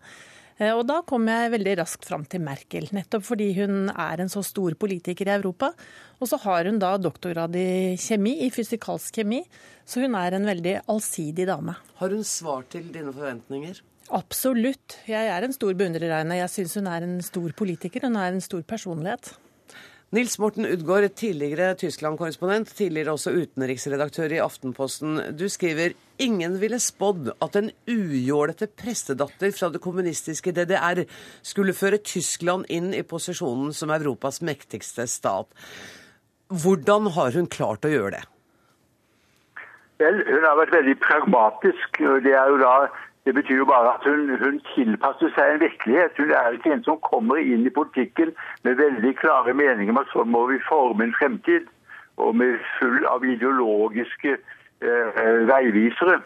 Eh, og da kom jeg veldig raskt fram til Merkel, nettopp fordi hun er en så stor politiker i Europa. Og så har hun da doktorgrad i kjemi, i fysikalsk kjemi, så hun er en veldig allsidig dame. Har hun svar til dine forventninger? Absolutt. Jeg er en stor beundrer av henne. Jeg syns hun er en stor politiker. Hun er en stor personlighet. Nils Morten Udgaard, tidligere Tyskland-korrespondent, tidligere også utenriksredaktør i Aftenposten. Du skriver ingen ville spådd at en ujålete prestedatter fra det kommunistiske DDR skulle føre Tyskland inn i posisjonen som Europas mektigste stat. Hvordan har hun klart å gjøre det? Vel, Hun har vært veldig pragmatisk. og Det er jo da det betyr jo bare at hun, hun, tilpasser seg en virkelighet. Hun er ikke en som kommer inn i politikken med veldig klare meninger om at sånn må vi forme en fremtid, og med full av ideologiske eh, veivisere.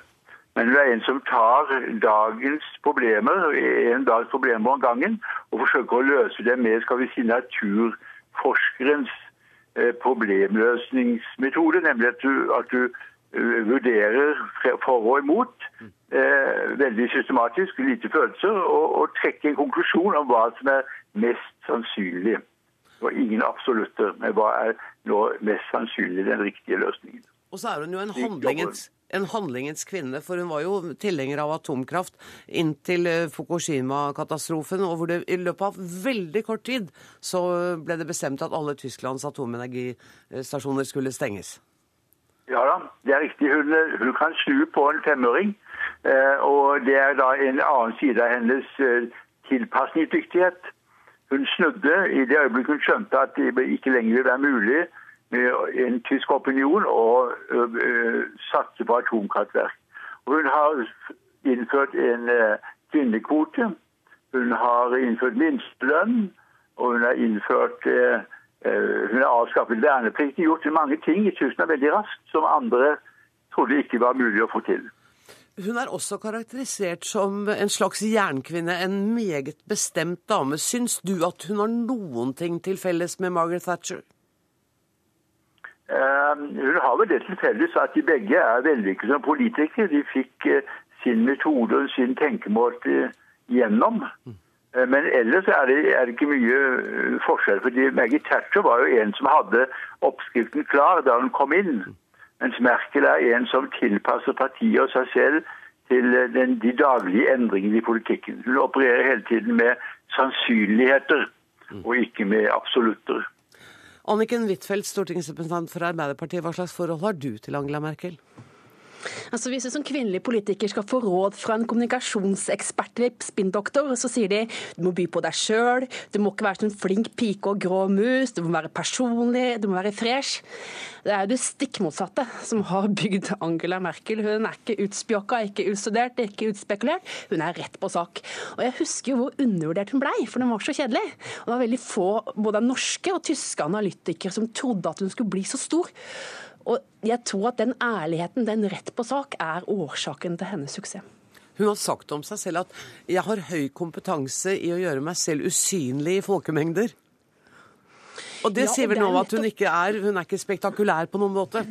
Men hun er en som tar dagens problemer, en dags problemer om gangen, og forsøker å løse dem med skal vi si, naturforskerens eh, problemløsningsmetode, nemlig at du, at du vurderer for og imot eh, veldig systematisk, lite følelser, og, og trekker en konklusjon om hva som er mest sannsynlig. Og ingen absolutter, men hva er nå mest sannsynlig den riktige løsningen. Og så er hun jo en handlingens, en handlingens kvinne, for hun var jo tilhenger av atomkraft inntil eh, Fukushima-katastrofen, og hvor det i løpet av veldig kort tid så ble det bestemt at alle Tysklands atomenergistasjoner skulle stenges. Ja da, det er riktig. Hun, hun kan snu på en femøring. Eh, og det er da en annen side av hennes eh, tilpasningsdyktighet. Hun snudde i det øyeblikket hun skjønte at det ikke lenger ville være mulig med en tysk opinion å satse på atomkraftverk. Hun har innført en uh, kvinnekvote. Hun har innført minstelønn. Og hun har innført uh, Hun har avskaffet verneplikten, Gjort mange ting i Tyskland veldig raskt som andre trodde ikke var mulig å få til. Hun er også karakterisert som en slags jernkvinne, en meget bestemt dame. Syns du at hun har noen ting til felles med Margaret Thatcher? Uh, hun har vel det til felles at de begge er vellykkede som politikere. De fikk uh, sin metode og sin tenkemåte gjennom. Uh, men ellers er det, er det ikke mye forskjell. fordi Maggie Thatcher var jo en som hadde oppskriften klar da hun kom inn. Mens Merkel er en som tilpasser partiet og seg selv til den, de daglige endringene i politikken. Hun opererer hele tiden med sannsynligheter og ikke med absolutter. Anniken Huitfeldt, stortingsrepresentant for Arbeiderpartiet, hva slags forhold har du til Angela Merkel? Altså Hvis du som kvinnelig politiker skal få råd fra en kommunikasjonsekspert eller spinndoktor, så sier de du må by på deg sjøl, du må ikke være sånn flink pike og grå mus, du må være personlig, du må være fresh. Det er jo det stikk motsatte som har bygd Angela Merkel. Hun er ikke utspjåka, ikke utstudert, ikke utspekulert. Hun er rett på sak. Og jeg husker jo hvor undervurdert hun blei, for hun var så kjedelig. Og det var veldig få både norske og tyske analytikere som trodde at hun skulle bli så stor. Og jeg tror at den ærligheten, den rett på sak, er årsaken til hennes suksess. Hun har sagt om seg selv at 'jeg har høy kompetanse i å gjøre meg selv usynlig i folkemengder'. Og det ja, sier vel nå at hun ikke er, hun er ikke spektakulær på noen måte?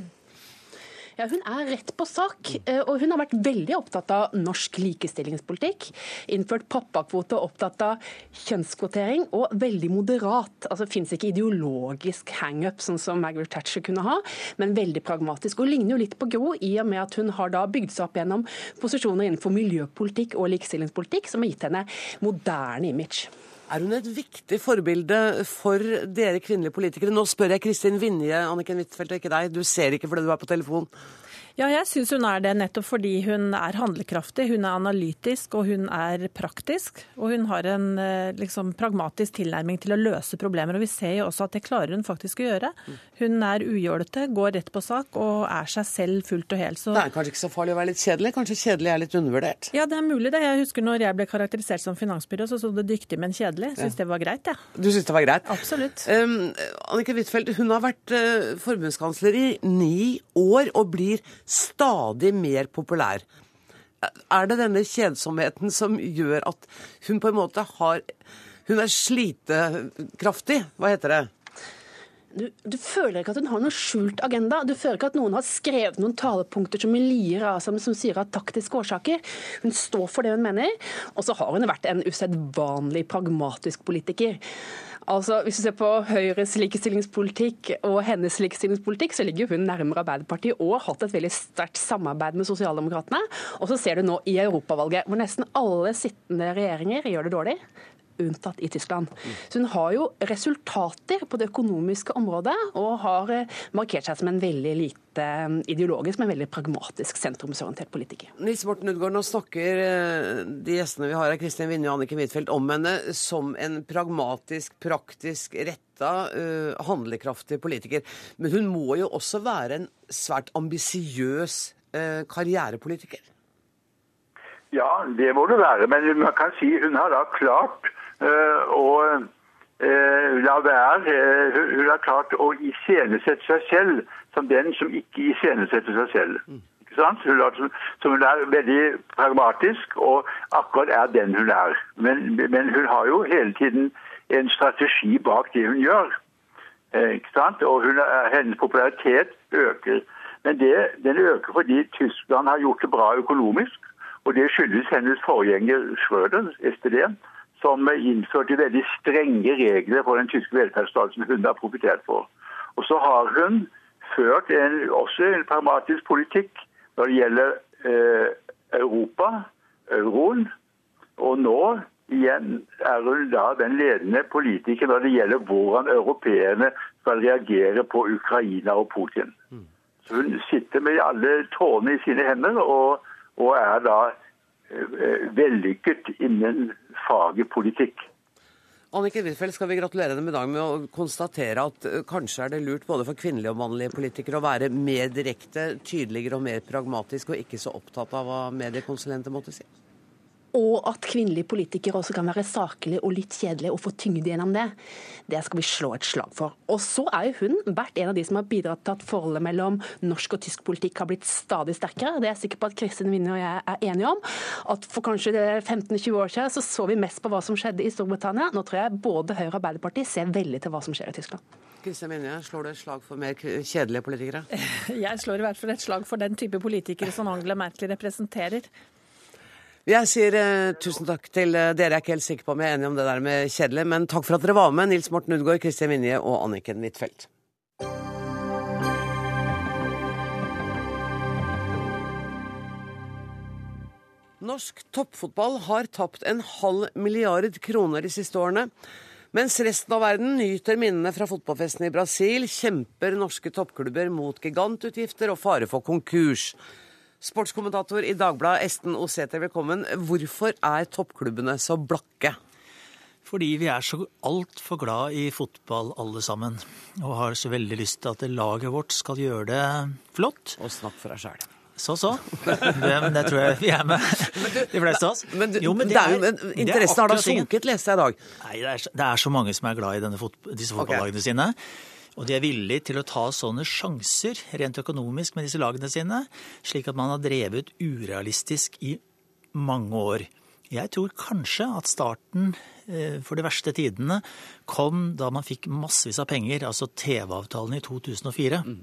Ja, Hun er rett på sak, eh, og hun har vært veldig opptatt av norsk likestillingspolitikk. Innført pappakvote, opptatt av kjønnskvotering, og veldig moderat. Altså Det fins ikke ideologisk hangup, sånn som Margaret Thatcher kunne ha, men veldig pragmatisk. Og ligner jo litt på Gro, i og med at hun har da bygd seg opp gjennom posisjoner innenfor miljøpolitikk og likestillingspolitikk, som har gitt henne moderne image. Er hun et viktig forbilde for dere kvinnelige politikere? Nå spør jeg Kristin Vinje, Anniken Huitfeldt og ikke deg. Du ser ikke fordi du er på telefon. Ja, jeg syns hun er det nettopp fordi hun er handlekraftig, hun er analytisk og hun er praktisk. Og hun har en eh, liksom, pragmatisk tilnærming til å løse problemer. Og vi ser jo også at det klarer hun faktisk å gjøre. Hun er ujålete, går rett på sak og er seg selv fullt og helt. Så... Det er kanskje ikke så farlig å være litt kjedelig? Kanskje kjedelig er litt undervurdert? Ja, det er mulig det. Jeg husker når jeg ble karakterisert som finansbyrå, så sto det dyktig, men kjedelig. Syns det var greit, jeg. Ja. Du syns det var greit? Absolutt. Um, Anniken Huitfeldt, hun har vært uh, forbundskansler i ni år og blir stadig mer populær. Er det denne kjedsomheten som gjør at hun på en måte har Hun er slitekraftig? Hva heter det? Du, du, føler ikke at hun har noen skjult agenda. Du føler ikke at noen har skrevet noen talepunkter som hun lier av seg, som sier av taktiske årsaker. Hun står for det hun mener. Og så har hun vært en usedvanlig pragmatisk politiker. Altså, Hvis du ser på Høyres likestillingspolitikk og hennes likestillingspolitikk, så ligger hun nærmere Arbeiderpartiet og har hatt et veldig sterkt samarbeid med Sosialdemokratene. Og så ser du nå i europavalget, hvor nesten alle sittende regjeringer gjør det dårlig unntatt i Tyskland. Så hun har jo resultater på det økonomiske området, og har eh, markert seg som en veldig lite eh, ideologisk, men veldig pragmatisk sentrumsorientert politiker. Nils Morten Udgaard, nå snakker eh, de gjestene vi har her, Kristin Vinje og Annike Huitfeldt, om henne som en pragmatisk, praktisk, retta, handlekraftig politiker. Men hun må jo også være en svært ambisiøs karrierepolitiker? Ja, det må det være. Men man kan si hun har da klart og eh, la være eh, Hun har klart å iscenesette seg selv som den som ikke iscenesetter seg selv. Ikke sant? Hun er, som hun er veldig pragmatisk, og akkurat er den hun er. Men, men hun har jo hele tiden en strategi bak det hun gjør. Eh, ikke sant? Og hun hennes popularitet øker. Men det, den øker fordi Tyskland har gjort det bra økonomisk. Og det skyldes hennes forgjenger Schrøder, SPD, som innførte veldig strenge regler for den tyske velferdsstaten hun har profitert for. Og så har hun ført en, også en pragmatisk politikk når det gjelder eh, Europa, euroen. Og nå igjen er hun da den ledende politiker når det gjelder hvordan europeerne skal reagere på Ukraina og Putin. Så hun sitter med alle tårene i sine hender og, og er da vellykket innen faget politikk. Anniken Huitfeldt, skal vi gratulere deg med dagen med å konstatere at uh, kanskje er det lurt både for kvinnelige og mannlige politikere å være mer direkte, tydeligere og mer pragmatisk, og ikke så opptatt av hva mediekonsulenter måtte si? Og at kvinnelige politikere også kan være saklige og litt kjedelige og få tyngde gjennom det. Det skal vi slå et slag for. Og så er jo hun vært en av de som har bidratt til at forholdet mellom norsk og tysk politikk har blitt stadig sterkere. Det er jeg sikker på at Kristin Winne og jeg er enige om. At for kanskje 15-20 år siden så så vi mest på hva som skjedde i Storbritannia. Nå tror jeg både Høyre og Arbeiderpartiet ser veldig til hva som skjer i Tyskland. Kristin Minje, slår du et slag for mer kjedelige politikere? Jeg slår i hvert fall et slag for den type politikere som Angela Merkel representerer. Jeg sier eh, tusen takk til eh, dere. Jeg er ikke helt sikker på om jeg er enig om det der med kjedelig, men takk for at dere var med, Nils Morten Udgaard, Kristin Vinje og Anniken Huitfeldt. Norsk toppfotball har tapt en halv milliard kroner de siste årene. Mens resten av verden nyter minnene fra fotballfesten i Brasil, kjemper norske toppklubber mot gigantutgifter og fare for konkurs. Sportskommentator i Dagbladet, Esten Oseter, velkommen. Hvorfor er toppklubbene så blakke? Fordi vi er så altfor glad i fotball alle sammen. Og har så veldig lyst til at laget vårt skal gjøre det flott. Og snakk for deg sjæl. Så så. Det, det, tror jeg vi er med, de fleste av oss. Men, jo, men det er, jo, Interessen har da sunket, leste jeg i dag. Nei, det er, det er, så mange som er glad i fot, disse fotballagene okay. sine. Og de er villige til å ta sånne sjanser rent økonomisk med disse lagene sine, slik at man har drevet urealistisk i mange år. Jeg tror kanskje at starten for de verste tidene kom da man fikk massevis av penger, altså TV-avtalen i 2004. Mm.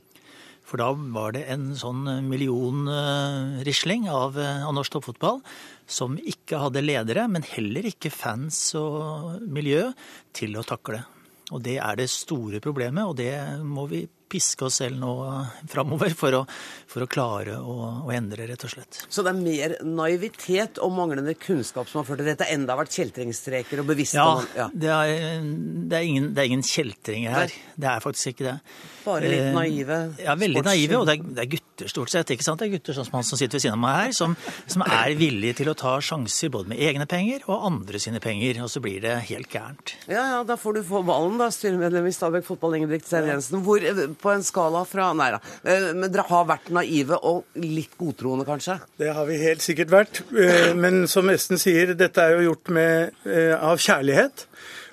For da var det en sånn millionrisling av, av norsk toppfotball som ikke hadde ledere, men heller ikke fans og miljø til å takle. Og det er det store problemet, og det må vi piske oss selv nå framover for å, for å klare å, å, endre, rett og slett. Så det er mer naivitet og manglende kunnskap som har ført til dette? Enda har vært kjeltringstreker og bevisst Ja, ja. Det, er, det, er ingen, det er ingen kjeltringer her. Nei. Det er faktisk ikke det. Bare litt naive? Ja, veldig naive. Og det er, det er, gutter stort sett. ikke sant? Det er gutter sånn som han som sitter ved siden av meg her, som, som er villige til å ta sjanser både med egne penger og andre sine penger. Og så blir det helt gærent. Ja, ja, da får du få ballen, da, styremedlem i Stabæk Fotball, Ingebrigt Stein Jensen. Hvor på en skala fra Nei da. Eh, men dere har vært naive og litt godtroende, kanskje? Det har vi helt sikkert vært. Eh, men som Esten sier, dette er jo gjort med, eh, av kjærlighet.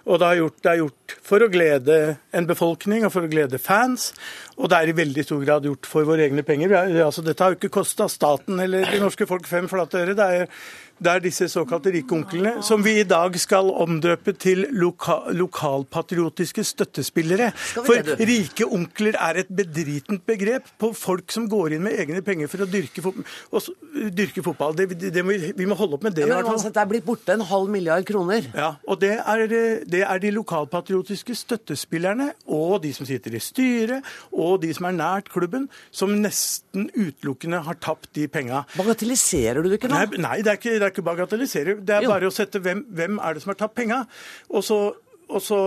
Og det er, gjort, det er gjort for å glede en befolkning og for å glede fans. Og det er i veldig stor grad gjort for våre egne penger. Altså, dette har jo ikke kosta staten eller det norske folk fem flate øre. Det er det er disse såkalte rike onklene, som vi i dag skal omdøpe til loka lokalpatriotiske støttespillere. For rike onkler er et bedritent begrep på folk som går inn med egne penger for å dyrke, fot dyrke fotball. Det, det må, vi må holde opp med det. Ja, men uansett, Det er blitt borte en halv milliard kroner. Ja, og det er, det er de lokalpatriotiske støttespillerne og de som sitter i styret og de som er nært klubben, som nesten utelukkende har tapt de penga. Bagatelliserer du det ikke nå? Nei, nei det er ikke det er ikke bagatelliserer. Det er jo. bare å sette hvem, hvem er det som har tapt penga. Og, og, så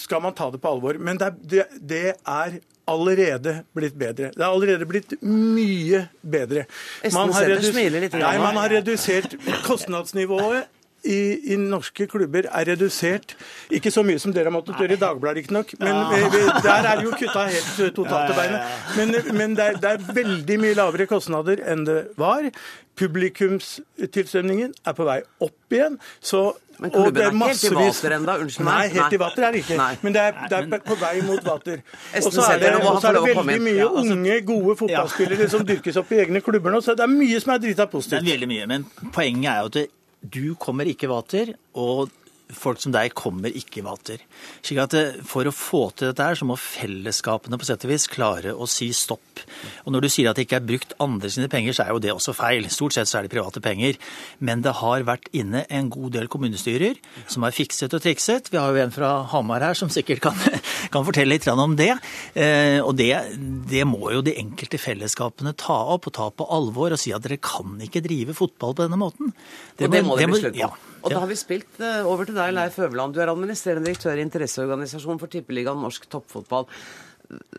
skal man ta det på alvor. Men det, det, det er allerede blitt bedre. Det er allerede blitt mye bedre. Man har, redus... nei, man har redusert kostnadsnivået i, i norske klubber er redusert. Ikke så mye som dere har måttet gjøre i Dagbladet, riktignok, men ja. vi, der er det jo kutta helt eh, totalt til beinet. Men, men det, er, det er veldig mye lavere kostnader enn det var. Publikumstilstrømningen er på vei opp igjen. så Men klubben er, er helt i vater ennå, unnskyld meg. Nei, helt i vater er det ikke. Nei. Men det er, det er på vei mot vater. Og så er det, Sæther, nå må han og så er det veldig mye Ja, altså- unge, gode fotballspillere som dyrkes opp i egne klubber nå, så det er mye som er drita Det positivt. er veldig mye, men poenget er jo at det, du kommer ikke vater, og folk som deg kommer ikke i vater. Slik at For å få til dette her, så må fellesskapene på sett og vis klare å si stopp. Og Når du sier at det ikke er brukt andre sine penger, så er jo det også feil. Stort sett så er det private penger. Men det har vært inne en god del kommunestyrer som har fikset og trikset. Vi har jo en fra Hamar her som sikkert kan, kan fortelle litt om det. Eh, og det, det må jo de enkelte fellesskapene ta opp og ta på alvor og si at dere kan ikke drive fotball på denne måten. og det må det bli slutt på. ja. Og da har vi spilt eh, over til deg, Leif Øverland. Du er administrerende direktør i interesseorganisasjonen for Tippeligaen Norsk Toppfotball.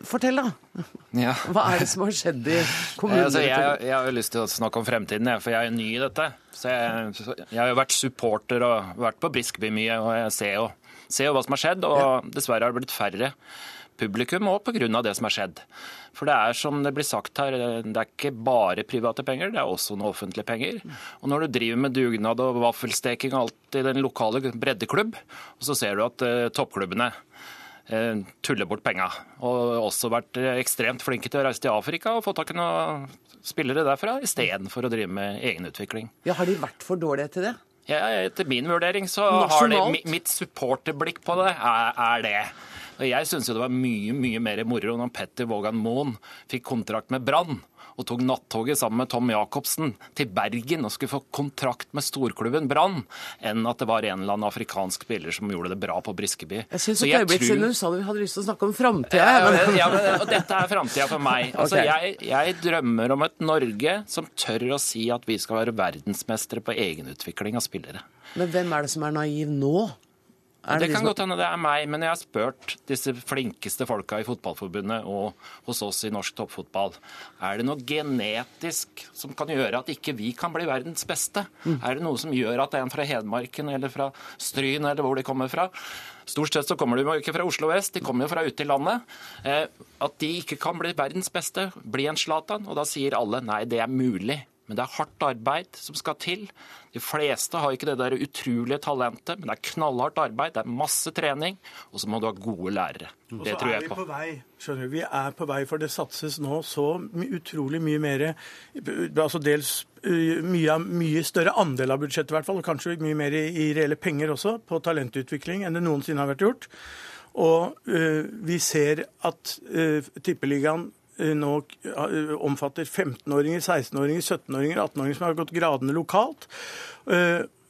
Fortell, da. Ja. Hva er det som har skjedd i kommunen? Altså, jeg, jeg har jo lyst til å snakke om fremtiden, jeg, for jeg er ny i dette. Så jeg, jeg har jo vært supporter og vært på Briskeby mye, og jeg ser jo, ser jo hva som har skjedd. Og dessverre har det blitt færre publikum og pga. det som har skjedd. For det er som det blir sagt her, det er ikke bare private penger, det er også noen offentlige penger. Og når du driver med dugnad og vaffelsteking og alt i den lokale breddeklubb, og så ser du at uh, toppklubbene uh, tuller bort penga. Og også vært eh, ekstremt flinke til å reise til Afrika og få tak i noen spillere derfra, istedenfor å drive med egenutvikling. Ja, Har de vært for dårlige til det? Ja, etter min vurdering så har de mitt supporterblikk på det er, er det. Og jeg syns det var mye mye mer moro når Petter Vågan Moen fikk kontrakt med Brann og tok nattoget sammen med Tom Jacobsen til Bergen og skulle få kontrakt med storklubben Brann, enn at det var en eller annen afrikansk spiller som gjorde det bra på Briskeby. Jeg syns et øyeblikk tror- siden du sa du hadde lyst til å snakke om framtida. ja, men, ja, men, og dette er framtida for meg. Altså, okay. jeg, jeg drømmer om et Norge som tør å si at vi skal være verdensmestere på egenutvikling av spillere. Men hvem er det som er naiv nå? Det de kan som- godt hende det er meg, men jeg har spurt disse flinkeste folka i Fotballforbundet og hos oss i norsk toppfotball. Er det noe genetisk som kan gjøre at ikke vi kan bli verdens beste? Mm. Er det noe som gjør at en fra Hedmarken eller fra Stryn eller hvor de kommer fra Stort sett så kommer de jo ikke fra Oslo vest, de kommer jo fra ute i landet. Eh, at de ikke kan bli verdens beste, bli en Zlatan. Og da sier alle nei, det er mulig. Men det er hardt arbeid som skal til. De fleste har ikke det der utrolige talentet, men det er knallhardt arbeid, det er masse trening, og så må du ha gode lærere. Og Det så tror er jeg vi på. på vei, skjønner du. Vi er på vei, for det satses nå så utrolig mye mer Altså dels uh, mye, mye større andel av budsjettet, i hvert fall, og kanskje mye mer i, i reelle penger også, på talentutvikling enn det noensinne har vært gjort. Og uh, vi ser at uh, Tippeligaen nå uh, omfatter 15-åringer, 16-åringer, 17-åringer, 18-åringer som har gått gradene lokalt.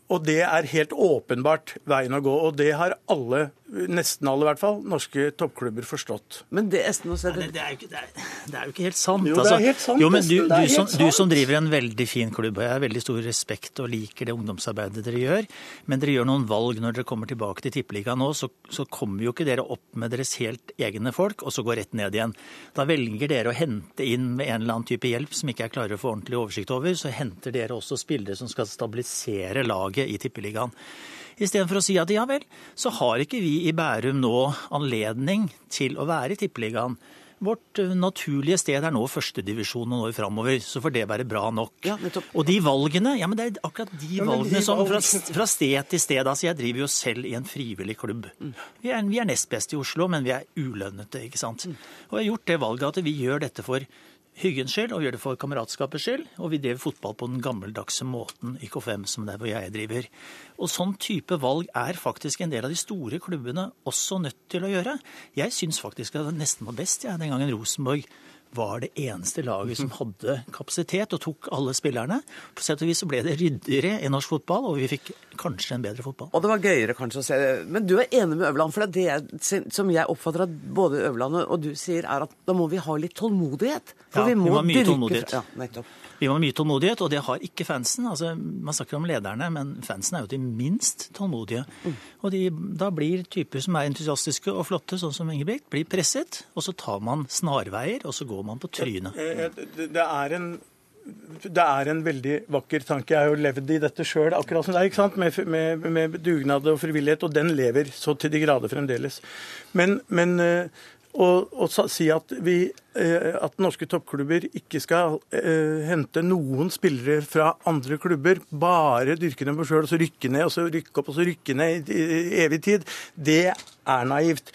Og det er helt åpenbart veien å gå. Og det har alle, nesten alle i hvert fall, norske toppklubber forstått. Men det, Esten, å se det, det, er ikke, det, er, det er jo ikke helt sant. Jo, det er helt sant, Jo, men du, det du, som, du som driver en veldig fin klubb, og jeg har veldig stor respekt og liker det ungdomsarbeidet dere gjør, men dere gjør noen valg når dere kommer tilbake til Tippeligaen nå, så, så kommer jo ikke dere opp med deres helt egne folk, og så går rett ned igjen. Da velger dere å hente inn med en eller annen type hjelp som ikke jeg klarer å få ordentlig oversikt over, så henter dere også spillere som skal stabilisere laget i Tippeligaen. Istedenfor å si at ja vel, så har ikke vi i Bærum nå anledning til å være i Tippeligaen. Vårt eh, naturlige sted er nå førstedivisjon noen år framover, så får det være bra nok. og de valgene, ja, men det er akkurat de Ja, valgene de som fra, fra sted til sted. Altså, jeg driver jo selv i en frivillig klubb. Vi er, vi er nest best i Oslo, men vi er ulønnete, ikke sant. Og jeg har gjort det valget at vi gjør dette for hyggens skyld, og gjør det for kameratskapets skyld. Og vi driver fotball på den gammeldagse måten i K5, som der hvor jeg driver. Og sånn type valg er faktisk en del av de store klubbene også nødt til å gjøre. Jeg syns faktisk at det nesten var best jeg, den gangen Rosenborg var det eneste laget som hadde kapasitet og tok alle spillerne. På sett og vis så ble det ryddigere i norsk fotball, og vi fikk kanskje en bedre fotball. Og det var gøyere kanskje å se det. Men du er enig med Øverland, for det er det som jeg oppfatter at både Øverland og du sier, er at da må vi ha litt tålmodighet. For Ja, vi må, vi må ha mye dyrke- tålmodighet. Ja, nettopp. Vi må ha mye tålmodighet, og det har ikke fansen. Altså, man snakker om lederne, men fansen er jo de minst tålmodige. Og de, da blir typer som er entusiastiske og flotte, sånn som Ingebrigt, blir presset, og så tar man snarveier, og så går man på trynet. Eh, Det det er en det er en veldig vakker tanke. Jeg har jo levd i dette sjøl, akkurat som deg, ikke sant? Med, med, med, dugnad og frivillighet, og den lever så til de grader fremdeles. Men, men å si at, vi, at, norske toppklubber ikke skal uh, hente noen spillere fra andre klubber, bare dyrke dem på sjøl, og så rykke ned, og så rykke opp, og så rykke ned i, evig tid, det er naivt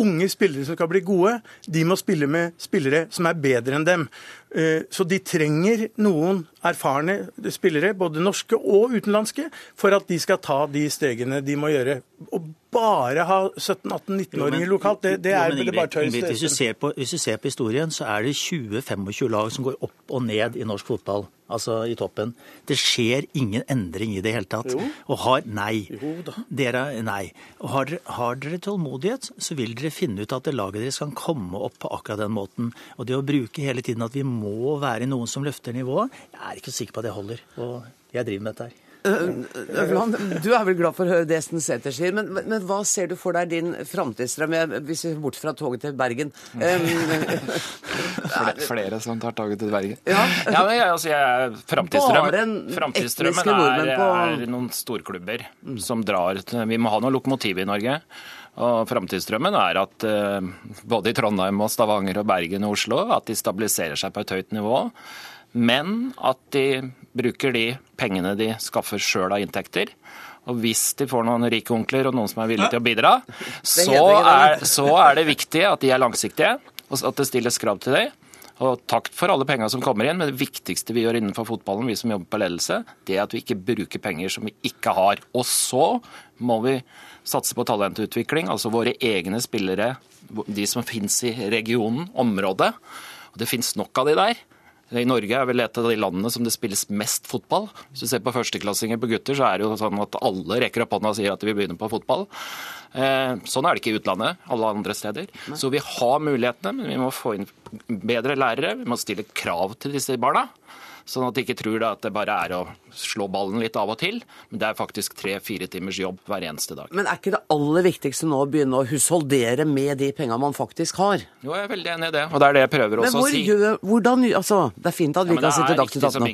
unge spillere som skal bli gode, de må spille med spillere som er bedre enn dem. Eh, så de trenger noen erfarne spillere, både norske og utenlandske, for at de skal ta de stegene de må gjøre. Å bare ha 17-18-19-åringer lokalt, det, det er jo, bare tøys. Hvis, hvis, du ser på historien, så er det 20-25 lag som går opp og ned i norsk fotball altså i toppen. Det skjer ingen endring i det hele tatt. Jo. Og har Nei. Jo da. Dere, nei. Og har, har, dere tålmodighet, så vil dere finne ut at det laget deres kan komme opp på akkurat den måten. Og det å bruke hele tiden at vi må være noen som løfter nivået, jeg er ikke sikker på at det holder. Og jeg driver med dette her. Øvland, du er vel glad for å høre det Esten Sæther sier, men, men, hva ser du for deg din framtidsdrøm, hvis vi bort fra toget til Bergen? flere, flere som tar toget til Bergen? Ja, ja men jeg, altså, jeg, framtidsdrømmen, framtidsdrømmen er, er, noen storklubber mm. som drar Vi må ha noe lokomotiv i Norge. Og Framtidsdrømmen er at uh, både i Trondheim, og Stavanger, og Bergen og Oslo at de stabiliserer seg på et høyt nivå men at de bruker de pengene de skaffer sjøl av inntekter. Og hvis de får noen rike onkler og noen som er villige til å bidra, så er, så er det viktig at de er langsiktige, og at det stilles krav til dem. Og takk for alle penga som kommer inn, men det viktigste vi gjør innenfor fotballen, vi som jobber på ledelse, det er at vi ikke bruker penger som vi ikke har. Og så må vi satse på talentutvikling, altså våre egne spillere, de som finnes i regionen, området. Og det finnes nok av de der. I Norge er vel et av de landene som det spilles mest fotball. Hvis du ser på førsteklassinger på gutter, så er det jo sånn at alle rekker opp hånda og sier at de vil begynne på fotball. Eh, sånn er det ikke i utlandet, alle andre steder. Så vi har mulighetene, men vi må få inn bedre lærere. Vi må stille krav til disse barna. Sånn at de ikke tror at det bare er å slå ballen litt av og til. Men det er faktisk tre-fire timers jobb hver eneste dag. Men er ikke det aller viktigste nå å begynne å husholdere med de penga man faktisk har? Jo, jeg er veldig enig i det, og det er det jeg prøver også å si. Gjør, hvordan, altså, Det er fint at vi ja, kan sitte dag til dag nå.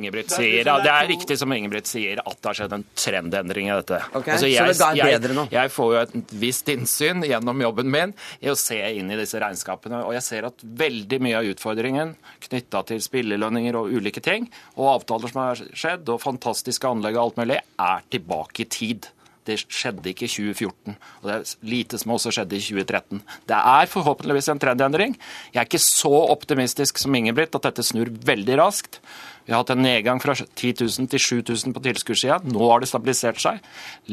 Det er riktig som Ingebrigt sier at det har skjedd en trendendring i dette. Okay, altså, jeg, så det er bedre nå? Jeg, jeg får jo et visst innsyn gjennom jobben min i å se inn i disse regnskapene, og jeg ser at veldig mye av utfordringen knytta til spillelønninger og ulike ting og avtaler som har skjedd, og fantastiske anlegg og alt mulig, er tilbake i tid. Det skjedde ikke i 2014, og det er lite som også skjedde i 2013. Det er forhåpentligvis en trendendring. Jeg er ikke så optimistisk som Ingebrigt at dette snur veldig raskt. Vi har hatt en nedgang fra 10 000 til 7000 på tilskuddssida. Nå har det stabilisert seg.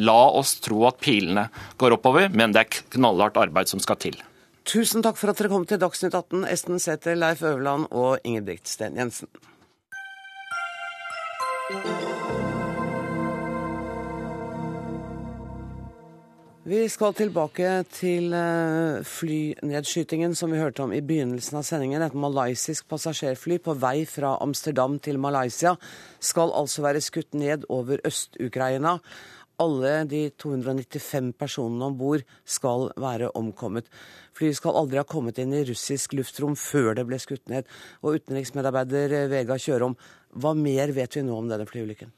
La oss tro at pilene går oppover, men det er knallhardt arbeid som skal til. Tusen takk for at dere kom til Dagsnytt 18, Esten Sæther, Leif Øverland og Ingebrigt Sten Jensen. Vi skal tilbake til flynedskytingen som vi hørte om i begynnelsen av sendingen. Et malaysisk passasjerfly på vei fra Amsterdam til Malaysia skal altså være skutt ned over Øst-Ukraina. Alle de 295 personene om bord skal være omkommet. Flyet skal aldri ha kommet inn i russisk luftrom før det ble skutt ned. Og utenriksmedarbeider Vega Kjørom, hva mer vet vi nå om denne flyulykken?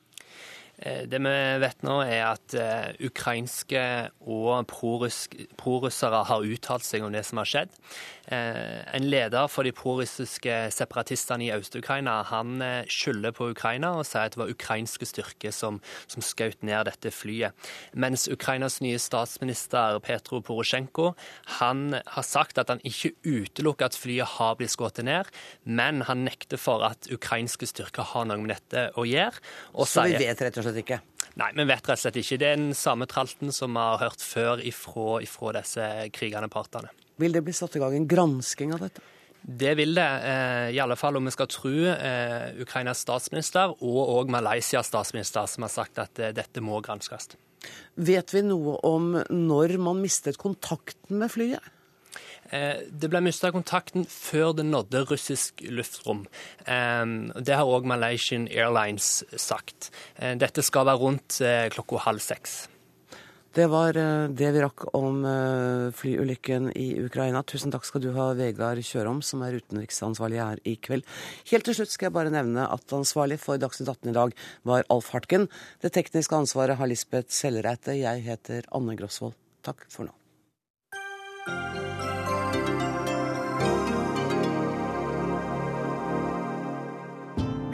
Eh, det vi vet nå, er at uh, ukrainske og prorussere har uttalt seg om det som har skjedd. Uh, en leder for de prorussiske separatistene i Øst-Ukraina han skylder på Ukraina og sier at det var ukrainske styrker som, som skjøt ned dette flyet. Mens Ukrainas nye statsminister Petro Porosjenko han har sagt at han ikke utelukker at flyet har blitt skutt ned, men han nekter for at ukrainske styrker har noe med dette å gjøre. Så vi vet rett og slett ikke? Nei, vi vet rett og slett ikke. Det er den samme tralten som vi har hørt før ifra, ifra disse krigende partene. Vil det bli satt i gang en gransking av dette? Det vil det, eh, i alle fall om vi skal tro eh, Ukrainas statsminister og òg Malaysias statsminister, som har sagt at eh, dette må granskes. Vet vi noe om når man mistet kontakten med flyet? Eh, det ble mista kontakten før det nådde russisk luftrom. Det har òg Malaysian Airlines sagt. Eh, dette skal være rundt eh, klokka halv seks. Det var det vi rakk om flyulykken i Ukraina. Tusen takk skal du ha, Vegard Kjørom, som er utenriksansvarlig her i kveld. Helt til slutt skal jeg bare nevne at ansvarlig for Dagsnytt 18 i dag var Alf Hartken. Det tekniske ansvaret har Lisbeth Sellereite. Jeg heter Anne Grosvold. Takk for nå.